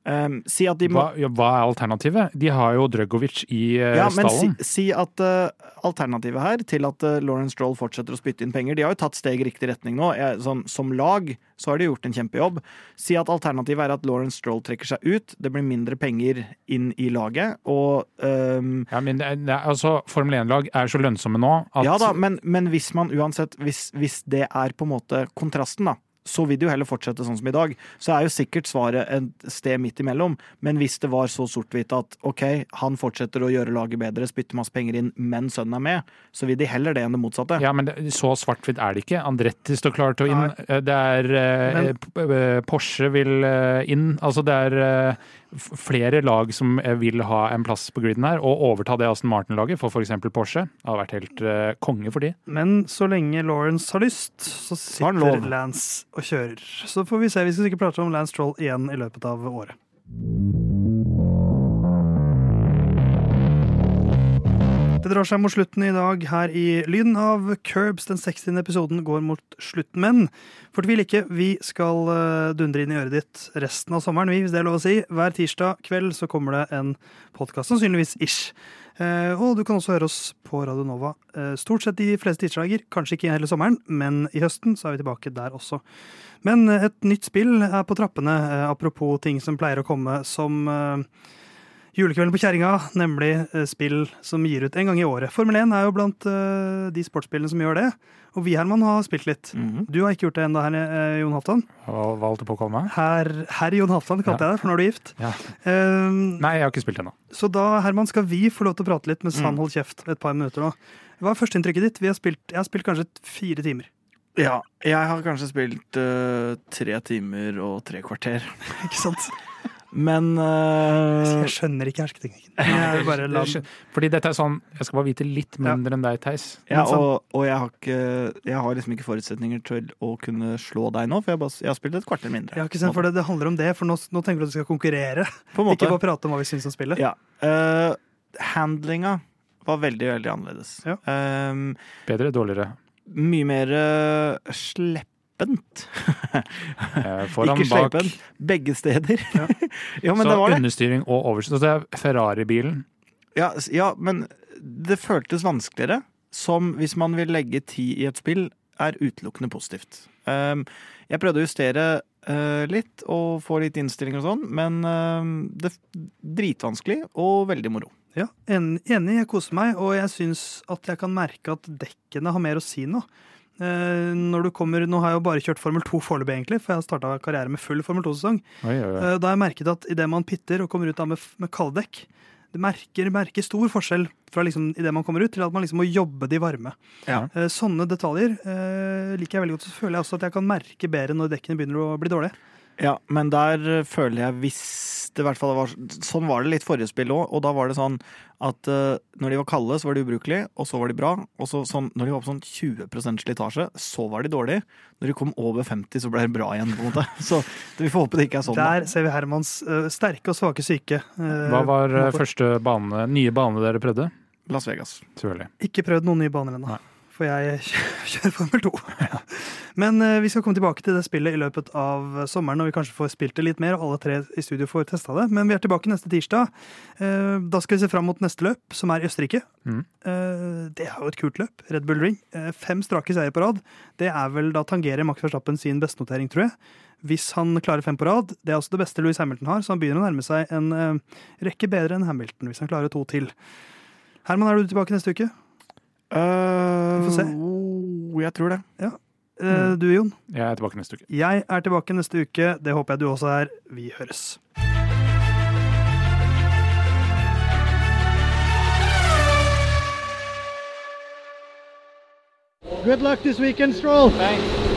eh, si at de må Hva, ja, hva er alternativet? De har jo Drøgovic i uh, Ja, men si, si at uh, alternativet her til at uh, Lawrence Stroll fortsetter å spytte inn penger De har jo tatt steg i riktig retning nå. Jeg, som, som lag så har de gjort en kjempejobb. Si at alternativet er at Lawrence Stroll trekker seg ut. Det blir mindre penger inn i laget. Og um... Ja, men er- altså, Formel 1-lag er så lønnsomme nå at Ja da, men, men hvis man uansett hvis, hvis det er på en måte kontrasten, da. Så vil det jo heller fortsette sånn som i dag. Så er jo sikkert svaret et sted midt imellom. Men hvis det var så sort-hvitt at ok, han fortsetter å gjøre laget bedre, spytter masse penger inn, men sønnen er med, så vil de heller det enn det motsatte. Ja, men det, så svart-hvitt er det ikke. Andretti står klar til å inn. Nei. Det er eh, p- eh, Porsche vil eh, inn. Altså det er eh, flere lag som eh, vil ha en plass på griden her, og overta det Aston Martin-laget for f.eks. Porsche. Det har vært helt eh, konge for de. Men så lenge Lawrence har lyst, så sitter. Lance og kjører. Så får vi se. Vi skal sikkert prate om Lance Troll igjen i løpet av året. Det drar seg mot slutten i dag her i Lyden av Curbs. Den 60. episoden går mot slutten, men fortvil ikke. Vi skal eh, dundre inn i øret ditt resten av sommeren, vi, hvis det er lov å si. Hver tirsdag kveld så kommer det en podkast, sannsynligvis ish. Eh, og du kan også høre oss på Radio Nova eh, stort sett de fleste tirsdager. Kanskje ikke hele sommeren, men i høsten så er vi tilbake der også. Men et nytt spill er på trappene, eh, apropos ting som pleier å komme som Julekvelden på kjerringa, nemlig eh, spill som gir ut en gang i året. Formel 1 er jo blant eh, de sportsspillene som gjør det. Og vi, Herman, har spilt litt. Mhm. Du har ikke gjort det ennå, her, eh, Jon Halvdan. Hva holdt på å komme? Herr herr Jon Halvdan kalte jeg deg, for nå er du gift. Ja. Eh, Nei, jeg har ikke spilt ennå. så da, Herman, skal vi få lov til å prate litt mens Mm. han holder kjeft et par minutter nå. Hva er førsteinntrykket ditt? Vi har spilt, jeg har spilt kanskje fire timer. Ja, jeg har kanskje spilt uh, tre timer og tre kvarter. Ikke sant? Men uh, Jeg skjønner ikke hersketeknikken. Fordi dette er sånn Jeg skal bare vite litt mindre enn deg, Theis. ja, sånn- og, og jeg har ikke Jeg har liksom ikke forutsetninger til å kunne slå deg nå, for jeg, bare, jeg har spilt et kvarter mindre. Ja, ikke sant, for det, det handler om det, for nå, nå tenker du at du skal konkurrere. På en måte. Ikke bare prate om hva vi syns om spillet. Ja. Uh, handlinga var veldig, veldig annerledes. Ja. Um, Bedre, dårligere. mye mer uh, sleppent. Eh, Foran, ikke bak. sleipent. Begge steder. Ja. Ja, men så det var det. understyring og overstyring. Så det er Ferrari-bilen. Ja, ja, men det føltes vanskeligere. Som hvis man vil legge tid i et spill, er utelukkende positivt. Um, jeg prøvde å justere uh, litt og få litt innstillinger og sånn, men det er dritvanskelig og veldig moro. Ja, Enig, jeg koser meg, og jeg syns at jeg kan merke at dekkene har mer å si nå. Eh, når du kommer, Nå har jeg jo bare kjørt Formel 2 foreløpig, egentlig, for jeg har starta karriere med full Formel 2-sesong. Oi, oi, oi. Eh, Da har jeg merket at idet man pitter og kommer ut da med, med kalddekk, det merker, merker stor forskjell fra liksom idet man kommer ut, til at man liksom må jobbe de varme. Ja. Eh, Sånne detaljer liker jeg veldig godt. Så føler jeg også at jeg kan merke bedre når dekkene begynner å bli dårlige. Ja, men der eh, føler jeg hvis det i hvert fall var Sånn var det litt forrige spill òg, og da var det sånn at uh, når de var kalde, så var de ubrukelige, og så var de bra. Og så sånn, når de var på sånn 20% slitasje, så var de dårlige. Når de kom over 50, så ble det bra igjen, på en måte. Så vi får håpe det ikke er sånn. da. Der ser vi Hermans uh, sterke og svake syke. Uh, Hva var første bane, nye bane dere prøvde? Las Vegas. Selvfølgelig. Ikke prøvd noen nye baner ennå. For jeg kjører Formel 2. Men eh, vi skal komme tilbake til det spillet i løpet av sommeren når vi kanskje får spilt det litt mer, og alle tre i studio får testa det. Men vi er tilbake neste tirsdag. Eh, Da skal vi se fram mot neste løp, som er i Østerrike. Mm. Eh, Det er jo et kult løp. Red Bull Ring. Fem strake seier på rad. Det er vel da tangerer Max Verstappen sin bestenotering, tror jeg. Hvis han klarer fem på rad. Det er også det beste Louis Hamilton har, så han begynner å nærme seg en rekke bedre enn Hamilton hvis han klarer to til. Herman, er du tilbake neste uke? Uh, får se. oh, jeg tror det. Ja. Mm. Du, Jon? Jeg er tilbake neste uke. Jeg er tilbake neste uke. Det håper jeg du også er. Vi høres. Good luck this weekend, Stroll. Thanks.